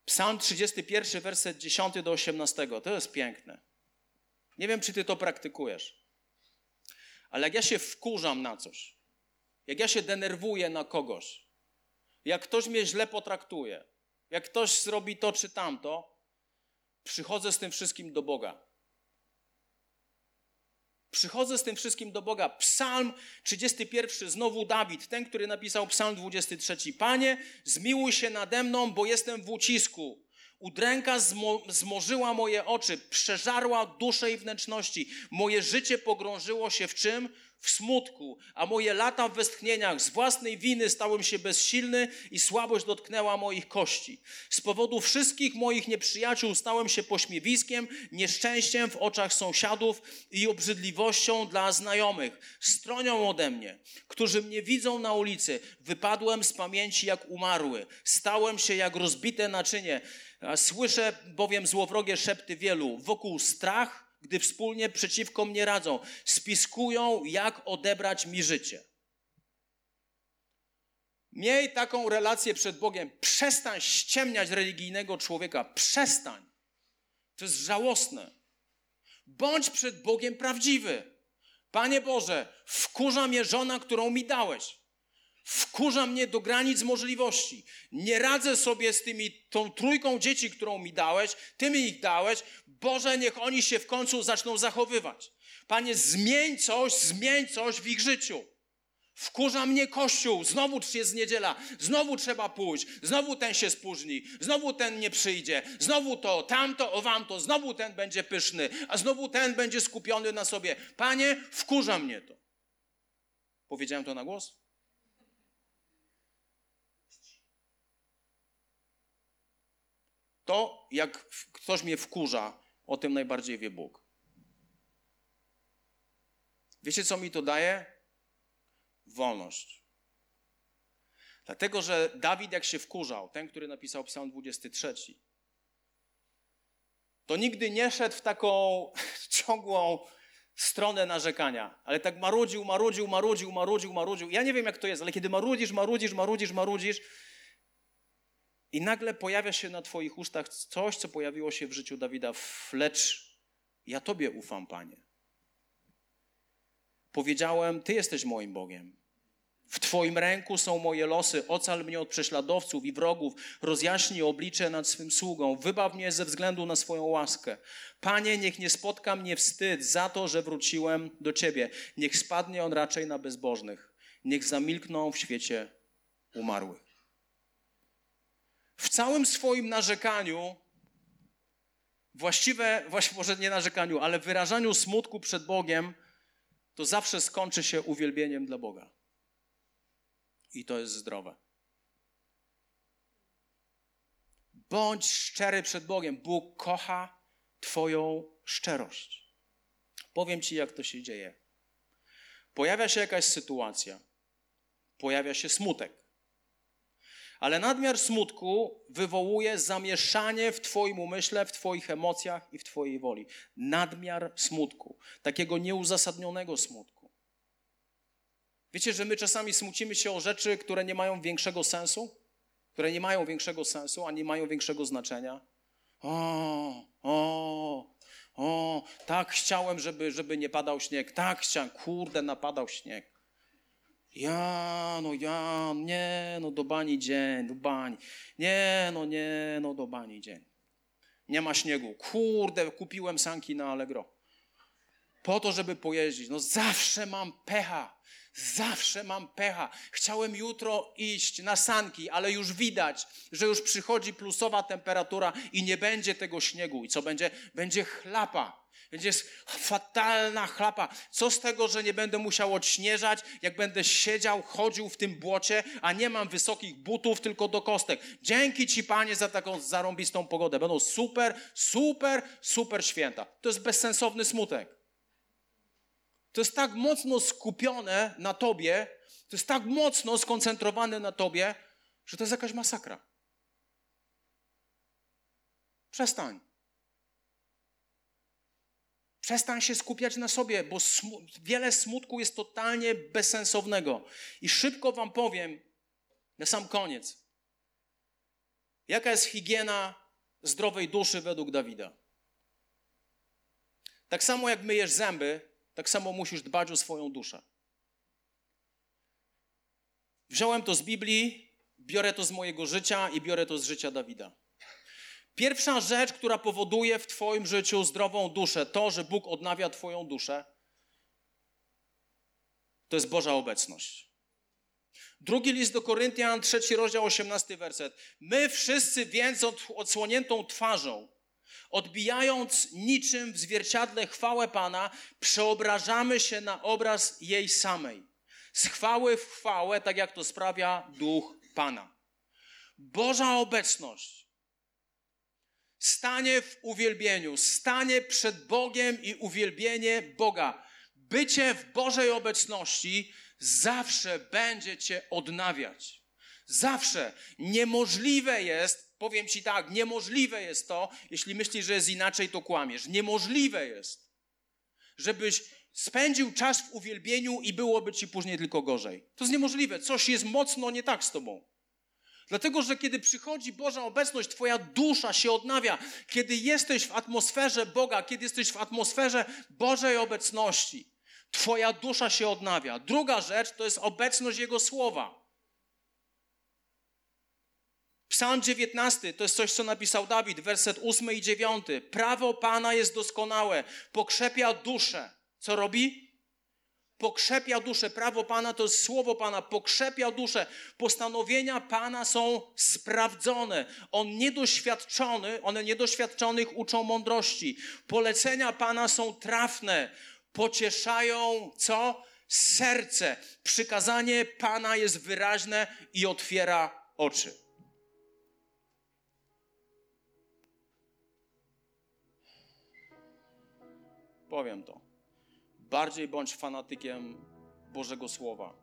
Psalm 31, werset 10 do 18. To jest piękne. Nie wiem, czy ty to praktykujesz. Ale jak ja się wkurzam na coś, jak ja się denerwuję na kogoś, jak ktoś mnie źle potraktuje, jak ktoś zrobi to czy tamto, przychodzę z tym wszystkim do Boga. Przychodzę z tym wszystkim do Boga. Psalm 31, znowu Dawid, ten, który napisał Psalm 23. Panie, zmiłuj się nade mną, bo jestem w ucisku. Udręka zmo zmorzyła moje oczy, przeżarła duszę i wnętrzności. Moje życie pogrążyło się w czym? W smutku, a moje lata w westchnieniach z własnej winy stałem się bezsilny i słabość dotknęła moich kości. Z powodu wszystkich moich nieprzyjaciół stałem się pośmiewiskiem, nieszczęściem w oczach sąsiadów i obrzydliwością dla znajomych. Stronią ode mnie, którzy mnie widzą na ulicy. Wypadłem z pamięci jak umarły. Stałem się jak rozbite naczynie. Słyszę bowiem złowrogie szepty wielu. Wokół strach, gdy wspólnie przeciwko mnie radzą, spiskują, jak odebrać mi życie. Miej taką relację przed Bogiem. Przestań ściemniać religijnego człowieka. Przestań. To jest żałosne. Bądź przed Bogiem prawdziwy. Panie Boże, wkurza mnie żona, którą mi dałeś. Wkurza mnie do granic możliwości. Nie radzę sobie z tymi, tą trójką dzieci, którą mi dałeś, ty mi ich dałeś. Boże, niech oni się w końcu zaczną zachowywać. Panie, zmień coś, zmień coś w ich życiu. Wkurza mnie kościół, znowu jest niedziela, znowu trzeba pójść, znowu ten się spóźni, znowu ten nie przyjdzie, znowu to, tamto, o wam to, znowu ten będzie pyszny, a znowu ten będzie skupiony na sobie. Panie, wkurza mnie to. Powiedziałem to na głos? To, jak ktoś mnie wkurza, o tym najbardziej wie Bóg. Wiecie, co mi to daje? Wolność. Dlatego, że Dawid, jak się wkurzał, ten, który napisał Psalm 23, to nigdy nie szedł w taką *laughs* ciągłą stronę narzekania, ale tak marudził, marudził, marudził, marudził, marudził. Ja nie wiem, jak to jest, ale kiedy marudzisz, marudzisz, marudzisz, marudzisz i nagle pojawia się na twoich ustach coś, co pojawiło się w życiu Dawida, lecz ja Tobie ufam, Panie. Powiedziałem, Ty jesteś moim Bogiem. W Twoim ręku są moje losy. Ocal mnie od prześladowców i wrogów. Rozjaśnij oblicze nad swym sługą. Wybaw mnie ze względu na swoją łaskę. Panie, niech nie spotka mnie wstyd za to, że wróciłem do Ciebie. Niech spadnie on raczej na bezbożnych. Niech zamilkną w świecie umarłych. W całym swoim narzekaniu, właściwe, właśnie może nie narzekaniu, ale wyrażaniu smutku przed Bogiem, to zawsze skończy się uwielbieniem dla Boga. I to jest zdrowe. Bądź szczery przed Bogiem. Bóg kocha Twoją szczerość. Powiem Ci, jak to się dzieje. Pojawia się jakaś sytuacja, pojawia się smutek. Ale nadmiar smutku wywołuje zamieszanie w Twoim umyśle, w Twoich emocjach i w Twojej woli. Nadmiar smutku, takiego nieuzasadnionego smutku. Wiecie, że my czasami smucimy się o rzeczy, które nie mają większego sensu? Które nie mają większego sensu, a nie mają większego znaczenia? O, o, o, tak chciałem, żeby, żeby nie padał śnieg. Tak chciałem, kurde, napadał śnieg. Ja, no ja, nie, no do bani dzień, do bani. Nie, no nie, no do bani dzień. Nie ma śniegu. Kurde, kupiłem sanki na Allegro. Po to, żeby pojeździć. No zawsze mam pecha. Zawsze mam pecha. Chciałem jutro iść na sanki, ale już widać, że już przychodzi plusowa temperatura i nie będzie tego śniegu. I co będzie? Będzie chlapa. Będzie fatalna chlapa. Co z tego, że nie będę musiał odśnieżać, jak będę siedział, chodził w tym błocie, a nie mam wysokich butów, tylko do kostek. Dzięki Ci, Panie, za taką zarąbistą pogodę. Będą super, super, super święta. To jest bezsensowny smutek. To jest tak mocno skupione na Tobie, to jest tak mocno skoncentrowane na Tobie, że to jest jakaś masakra. Przestań. Przestań się skupiać na sobie, bo smu wiele smutku jest totalnie bezsensownego. I szybko Wam powiem, na sam koniec, jaka jest higiena zdrowej duszy według Dawida. Tak samo jak myjesz zęby, tak samo musisz dbać o swoją duszę. Wziąłem to z Biblii, biorę to z mojego życia i biorę to z życia Dawida. Pierwsza rzecz, która powoduje w Twoim życiu zdrową duszę, to, że Bóg odnawia Twoją duszę, to jest Boża obecność. Drugi list do Koryntian, trzeci rozdział, osiemnasty werset. My wszyscy więc odsłoniętą twarzą, odbijając niczym w zwierciadle chwałę Pana, przeobrażamy się na obraz jej samej. Z chwały w chwałę, tak jak to sprawia duch Pana. Boża obecność stanie w uwielbieniu, stanie przed Bogiem i uwielbienie Boga. Bycie w Bożej obecności zawsze będzie cię odnawiać. Zawsze niemożliwe jest, powiem ci tak, niemożliwe jest to, jeśli myślisz, że jest inaczej, to kłamiesz. Niemożliwe jest, żebyś spędził czas w uwielbieniu i byłoby ci później tylko gorzej. To jest niemożliwe. Coś jest mocno nie tak z tobą. Dlatego, że kiedy przychodzi Boża obecność, Twoja dusza się odnawia. Kiedy jesteś w atmosferze Boga, kiedy jesteś w atmosferze Bożej obecności, Twoja dusza się odnawia. Druga rzecz to jest obecność Jego słowa. Psalm 19 to jest coś, co napisał Dawid, werset 8 i 9. Prawo Pana jest doskonałe, pokrzepia duszę. Co robi? Pokrzepia duszę. Prawo Pana to jest słowo Pana, pokrzepia duszę. Postanowienia Pana są sprawdzone. On niedoświadczony, one niedoświadczonych uczą mądrości. Polecenia Pana są trafne, pocieszają co? Serce. Przykazanie Pana jest wyraźne i otwiera oczy. Powiem to. Bardziej bądź fanatykiem Bożego Słowa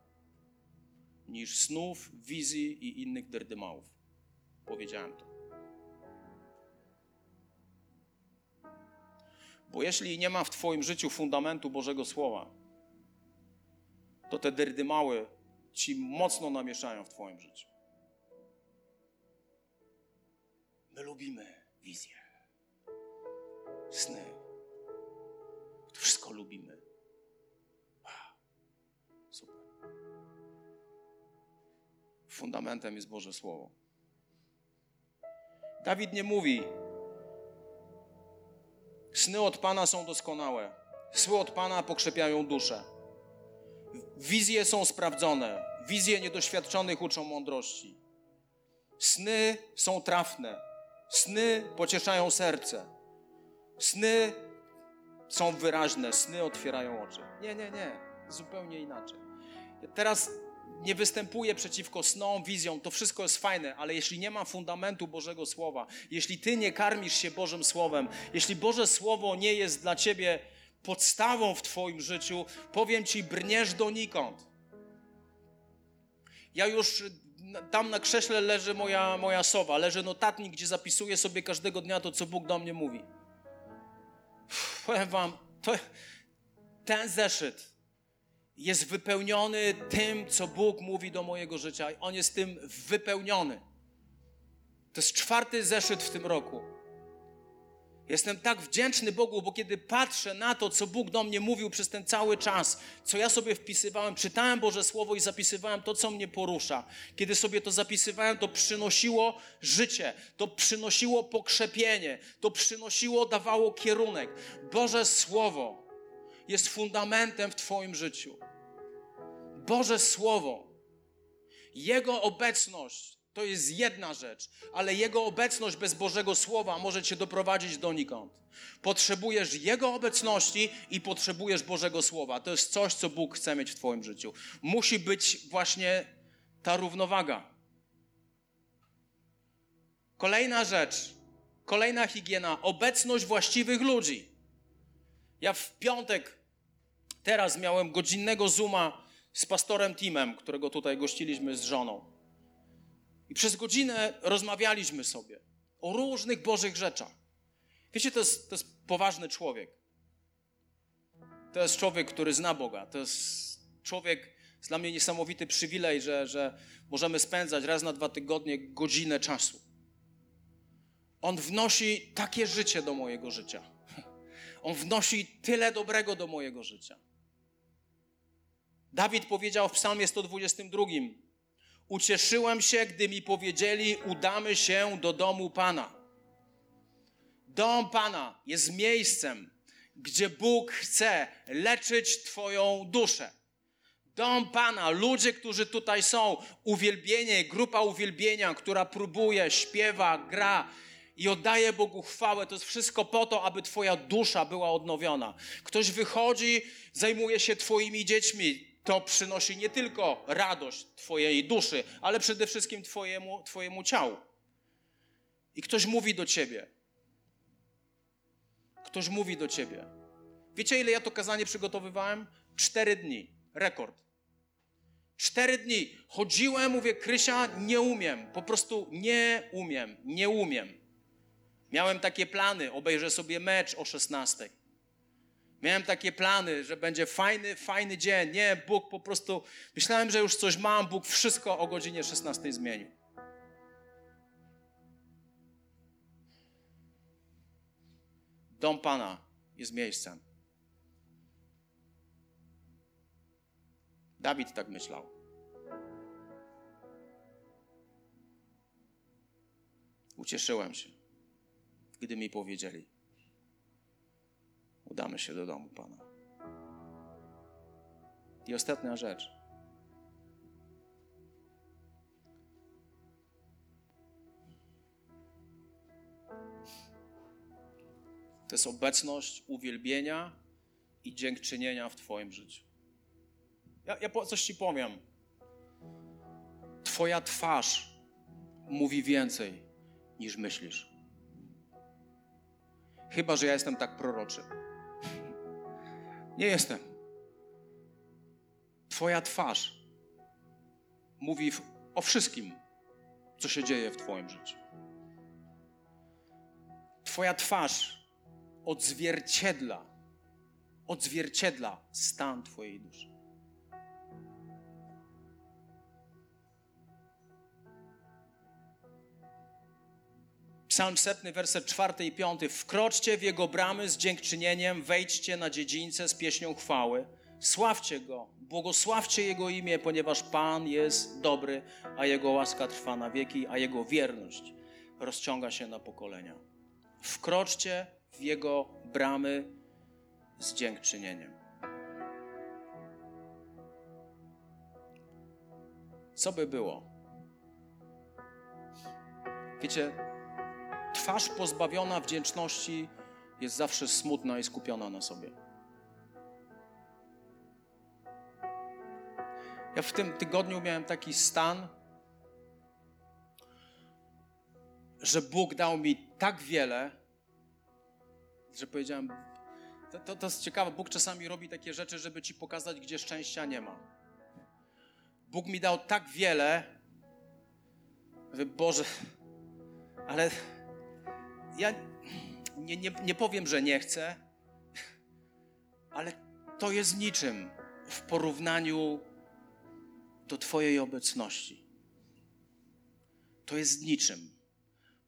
niż snów, wizji i innych derdymałów. Powiedziałem to. Bo jeśli nie ma w Twoim życiu fundamentu Bożego Słowa, to te derdymały ci mocno namieszają w Twoim życiu. My lubimy wizję, sny. To wszystko lubimy. Fundamentem jest Boże Słowo. Dawid nie mówi, sny od Pana są doskonałe, sły od Pana pokrzepiają duszę. Wizje są sprawdzone, wizje niedoświadczonych uczą mądrości. Sny są trafne, sny pocieszają serce. Sny są wyraźne, sny otwierają oczy. Nie, nie, nie, zupełnie inaczej. Teraz nie występuję przeciwko snom, wizjom, to wszystko jest fajne, ale jeśli nie ma fundamentu Bożego Słowa, jeśli ty nie karmisz się Bożym Słowem, jeśli Boże Słowo nie jest dla ciebie podstawą w twoim życiu, powiem ci, brniesz donikąd. Ja już tam na krześle leży moja, moja sowa, leży notatnik, gdzie zapisuję sobie każdego dnia to, co Bóg do mnie mówi. Powiem wam, to, ten zeszyt jest wypełniony tym, co Bóg mówi do mojego życia. On jest tym wypełniony. To jest czwarty zeszyt w tym roku. Jestem tak wdzięczny Bogu, bo kiedy patrzę na to, co Bóg do mnie mówił przez ten cały czas, co ja sobie wpisywałem, czytałem Boże Słowo i zapisywałem to, co mnie porusza. Kiedy sobie to zapisywałem, to przynosiło życie, to przynosiło pokrzepienie, to przynosiło, dawało kierunek. Boże Słowo jest fundamentem w Twoim życiu. Boże Słowo, Jego obecność to jest jedna rzecz, ale Jego obecność bez Bożego Słowa może Cię doprowadzić donikąd. Potrzebujesz Jego obecności i potrzebujesz Bożego Słowa. To jest coś, co Bóg chce mieć w Twoim życiu. Musi być właśnie ta równowaga. Kolejna rzecz, kolejna higiena, obecność właściwych ludzi. Ja w piątek teraz miałem godzinnego zooma z pastorem Timem, którego tutaj gościliśmy z żoną. I przez godzinę rozmawialiśmy sobie o różnych Bożych rzeczach. Wiecie, to jest, to jest poważny człowiek. To jest człowiek, który zna Boga. To jest człowiek, jest dla mnie niesamowity przywilej, że, że możemy spędzać raz na dwa tygodnie godzinę czasu. On wnosi takie życie do mojego życia. On wnosi tyle dobrego do mojego życia. Dawid powiedział w Psalmie 122: Ucieszyłem się, gdy mi powiedzieli: Udamy się do domu Pana. Dom Pana jest miejscem, gdzie Bóg chce leczyć Twoją duszę. Dom Pana, ludzie, którzy tutaj są, uwielbienie, grupa uwielbienia, która próbuje, śpiewa, gra i oddaje Bogu chwałę, to jest wszystko po to, aby Twoja dusza była odnowiona. Ktoś wychodzi, zajmuje się Twoimi dziećmi, to przynosi nie tylko radość Twojej duszy, ale przede wszystkim Twojemu, twojemu ciału. I ktoś mówi do Ciebie. Ktoś mówi do Ciebie. Wiecie, ile ja to kazanie przygotowywałem? Cztery dni. Rekord. Cztery dni. Chodziłem, mówię, Krysia, nie umiem. Po prostu nie umiem. Nie umiem. Miałem takie plany. Obejrzę sobie mecz o 16. Miałem takie plany, że będzie fajny, fajny dzień. Nie, Bóg po prostu, myślałem, że już coś mam, Bóg wszystko o godzinie 16 zmienił. Dom Pana jest miejscem. Dawid tak myślał. Ucieszyłem się, gdy mi powiedzieli udamy się do domu Pana. I ostatnia rzecz. To jest obecność uwielbienia i dziękczynienia w Twoim życiu. Ja, ja coś Ci powiem. Twoja twarz mówi więcej niż myślisz. Chyba, że ja jestem tak proroczy. Nie jestem. Twoja twarz mówi o wszystkim, co się dzieje w Twoim życiu. Twoja twarz odzwierciedla, odzwierciedla stan Twojej duszy. Psalm setny, werset czwarty i piąty. Wkroczcie w Jego bramy z dziękczynieniem, wejdźcie na dziedzińce z pieśnią chwały. Sławcie Go, błogosławcie Jego imię, ponieważ Pan jest dobry, a Jego łaska trwa na wieki, a Jego wierność rozciąga się na pokolenia. Wkroczcie w Jego bramy z dziękczynieniem. Co by było? Wiecie, twarz pozbawiona wdzięczności jest zawsze smutna i skupiona na sobie. Ja w tym tygodniu miałem taki stan, że Bóg dał mi tak wiele, że powiedziałem, to, to, to jest ciekawe, Bóg czasami robi takie rzeczy, żeby ci pokazać, gdzie szczęścia nie ma. Bóg mi dał tak wiele, że Boże, ale ja nie, nie, nie powiem, że nie chcę, ale to jest niczym w porównaniu do Twojej obecności. To jest niczym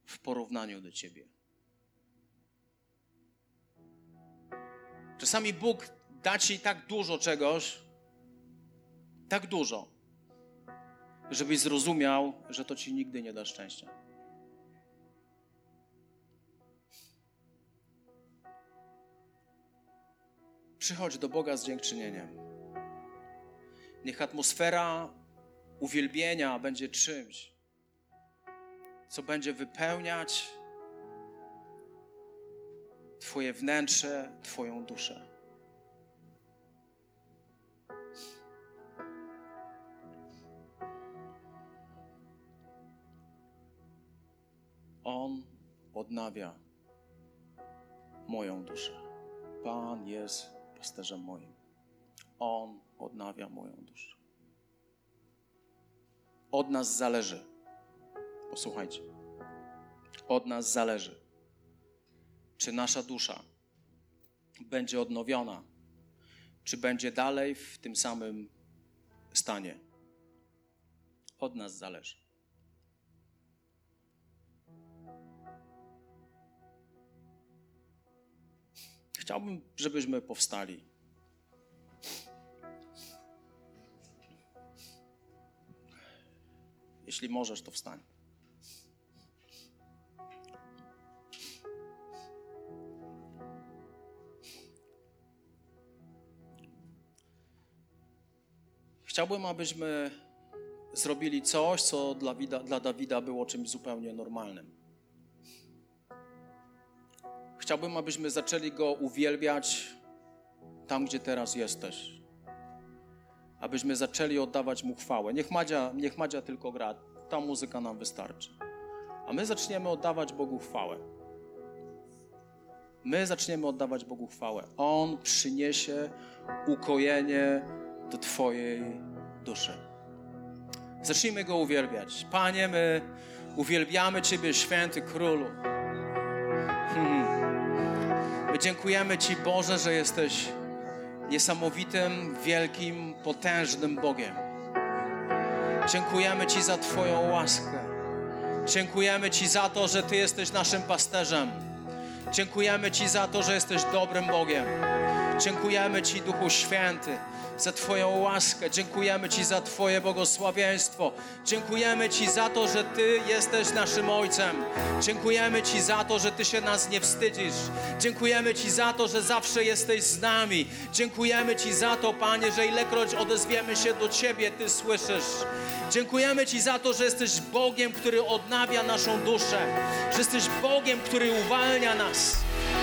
w porównaniu do Ciebie. Czasami Bóg da Ci tak dużo czegoś, tak dużo, żebyś zrozumiał, że to Ci nigdy nie da szczęścia. Przychodź do Boga z dziękczynieniem. Niech atmosfera uwielbienia będzie czymś, co będzie wypełniać Twoje wnętrze, Twoją duszę. On odnawia moją duszę. Pan jest pasterzem moim. On odnawia moją duszę. Od nas zależy. Posłuchajcie. Od nas zależy, czy nasza dusza będzie odnowiona, czy będzie dalej w tym samym stanie. Od nas zależy. Chciałbym, żebyśmy powstali. Jeśli możesz, to wstań. Chciałbym, abyśmy zrobili coś, co dla, dla Dawida było czymś zupełnie normalnym. Chciałbym, abyśmy zaczęli Go uwielbiać tam, gdzie teraz jesteś. Abyśmy zaczęli oddawać Mu chwałę. Niech Madzia, niech Madzia tylko gra. Ta muzyka nam wystarczy. A my zaczniemy oddawać Bogu chwałę. My zaczniemy oddawać Bogu chwałę. On przyniesie ukojenie do Twojej duszy. Zacznijmy Go uwielbiać. Panie, my uwielbiamy Ciebie, święty królu. My dziękujemy Ci, Boże, że jesteś niesamowitym, wielkim, potężnym Bogiem. Dziękujemy Ci za Twoją łaskę. Dziękujemy Ci za to, że Ty jesteś naszym pasterzem. Dziękujemy Ci za to, że jesteś dobrym Bogiem. Dziękujemy Ci, Duchu Święty, za Twoją łaskę. Dziękujemy Ci za Twoje błogosławieństwo. Dziękujemy Ci za to, że Ty jesteś naszym Ojcem. Dziękujemy Ci za to, że Ty się nas nie wstydzisz. Dziękujemy Ci za to, że zawsze jesteś z nami. Dziękujemy Ci za to, Panie, że ilekroć odezwiemy się do Ciebie, Ty słyszysz. Dziękujemy Ci za to, że jesteś Bogiem, który odnawia naszą duszę, że jesteś Bogiem, który uwalnia nas.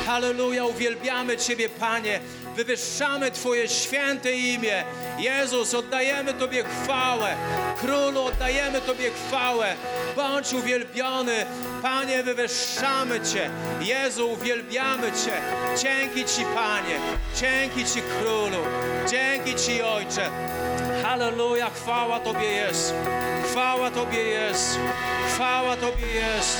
Halleluja, uwielbiamy Ciebie, Panie. Wywyższamy Twoje święte imię. Jezus, oddajemy Tobie chwałę. Królu, oddajemy Tobie chwałę. Bądź uwielbiony. Panie, wywyższamy Cię. Jezu, uwielbiamy Cię. Dzięki Ci, Panie. Dzięki Ci, Królu. Dzięki Ci, Ojcze. Halleluja, chwała Tobie jest. Chwała Tobie jest. Chwała Tobie jest.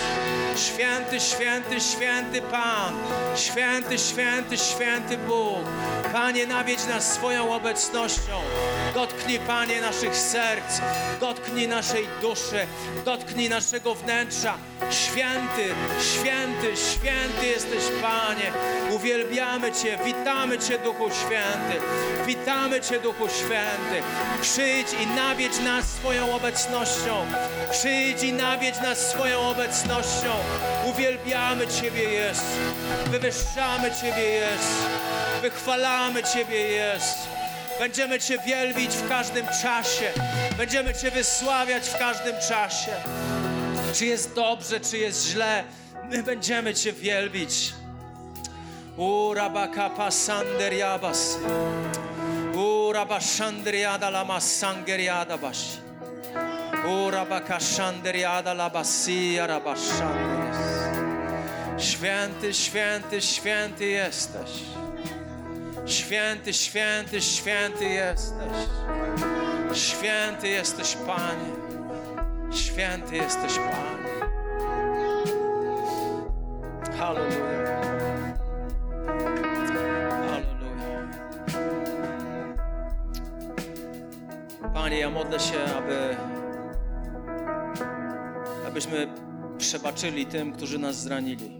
Święty, święty, święty Pan. Święty, święty, święty Bóg. Panie, nawiedź nas swoją obecnością. Dotknij, Panie, naszych serc. Dotknij naszej duszy. Dotknij naszego wnętrza. Święty, święty, święty jesteś, Panie. Uwielbiamy Cię, witamy Cię, Duchu Święty. Witamy Cię, Duchu Święty. Przyjdź i nawiedź nas swoją obecnością. Przyjdź i nawiedź nas swoją obecnością. Uwielbiamy Ciebie, jest. Wywyższamy Ciebie, jest. Wychwalamy Ciebie, jest. Będziemy Cię wielbić w każdym czasie. Będziemy Cię wysławiać w każdym czasie. Czy jest dobrze, czy jest źle, my będziemy Cię wielbić. Urabaka pasanderiabas. Urabashanderiada lama sangeriada bashi. Święty, święty, święty jesteś. Święty, święty, święty jesteś. Święty jesteś, Panie. Święty jesteś, Panie. Halleluja. Halleluja. Panie, ja modlę się, aby abyśmy przebaczyli tym, którzy nas zranili.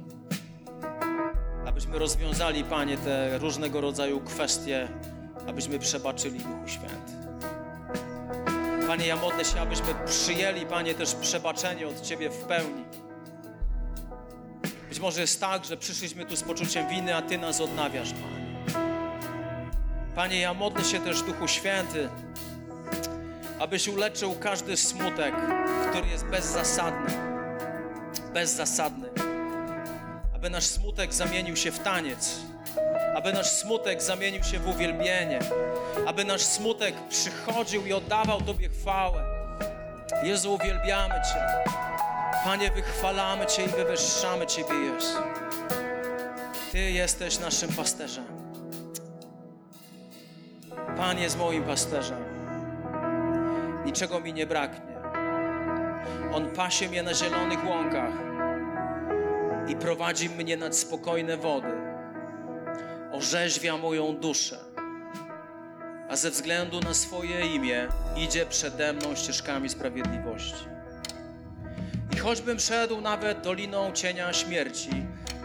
Abyśmy rozwiązali, Panie, te różnego rodzaju kwestie, abyśmy przebaczyli Duchu Święty. Panie, ja modlę się, abyśmy przyjęli, Panie, też przebaczenie od Ciebie w pełni. Być może jest tak, że przyszliśmy tu z poczuciem winy, a Ty nas odnawiasz, Panie. Panie, ja modlę się też, Duchu Święty, abyś uleczył każdy smutek, który jest bezzasadny. Bezzasadny. Aby nasz smutek zamienił się w taniec. Aby nasz smutek zamienił się w uwielbienie. Aby nasz smutek przychodził i oddawał Tobie chwałę. Jezu, uwielbiamy Cię. Panie, wychwalamy Cię i wywyższamy Ciebie, Jezu. Ty jesteś naszym pasterzem. Pan jest moim pasterzem. Niczego mi nie braknie. On pasie mnie na zielonych łąkach i prowadzi mnie nad spokojne wody. Orzeźwia moją duszę, a ze względu na swoje imię idzie przede mną ścieżkami sprawiedliwości. I choćbym szedł nawet doliną cienia śmierci,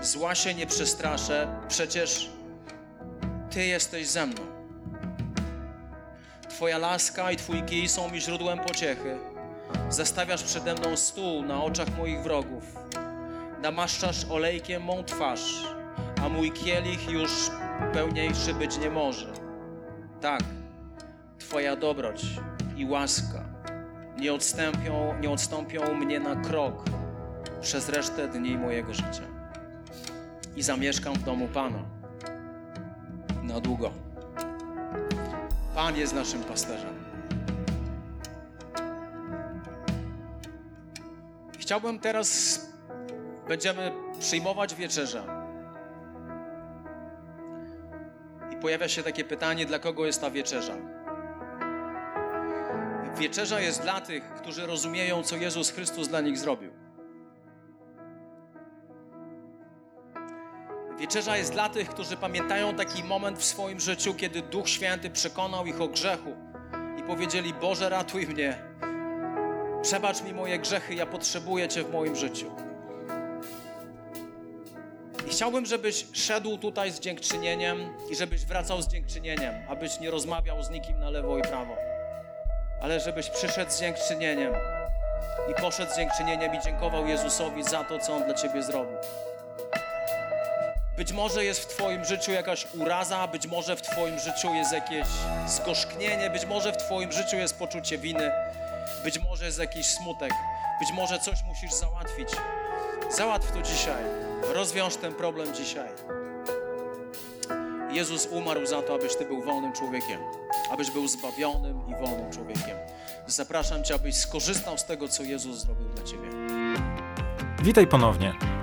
zła się nie przestraszę, przecież Ty jesteś ze mną. Twoja laska i Twój kij są mi źródłem pociechy. Zastawiasz przede mną stół na oczach moich wrogów. Namaszczasz olejkiem mą twarz, a mój kielich już pełniejszy być nie może. Tak, Twoja dobroć i łaska nie odstąpią, nie odstąpią mnie na krok przez resztę dni mojego życia. I zamieszkam w domu Pana na długo. Pan jest naszym pasterzem. Chciałbym teraz, będziemy przyjmować wieczerzę. I pojawia się takie pytanie, dla kogo jest ta wieczerza? Wieczerza jest dla tych, którzy rozumieją, co Jezus Chrystus dla nich zrobił. Wieczerza jest dla tych, którzy pamiętają taki moment w swoim życiu, kiedy Duch Święty przekonał ich o grzechu i powiedzieli: Boże, ratuj mnie. Przebacz mi moje grzechy, ja potrzebuję Cię w moim życiu. I chciałbym, żebyś szedł tutaj z dziękczynieniem i żebyś wracał z dziękczynieniem, abyś nie rozmawiał z nikim na lewo i prawo, ale żebyś przyszedł z dziękczynieniem i poszedł z dziękczynieniem i dziękował Jezusowi za to, co On dla Ciebie zrobił. Być może jest w Twoim życiu jakaś uraza, być może w Twoim życiu jest jakieś zgorzknienie, być może w Twoim życiu jest poczucie winy, być może jest jakiś smutek, być może coś musisz załatwić. Załatw to dzisiaj. Rozwiąż ten problem dzisiaj. Jezus umarł za to, abyś Ty był wolnym człowiekiem, abyś był zbawionym i wolnym człowiekiem. Zapraszam Cię, abyś skorzystał z tego, co Jezus zrobił dla Ciebie. Witaj ponownie.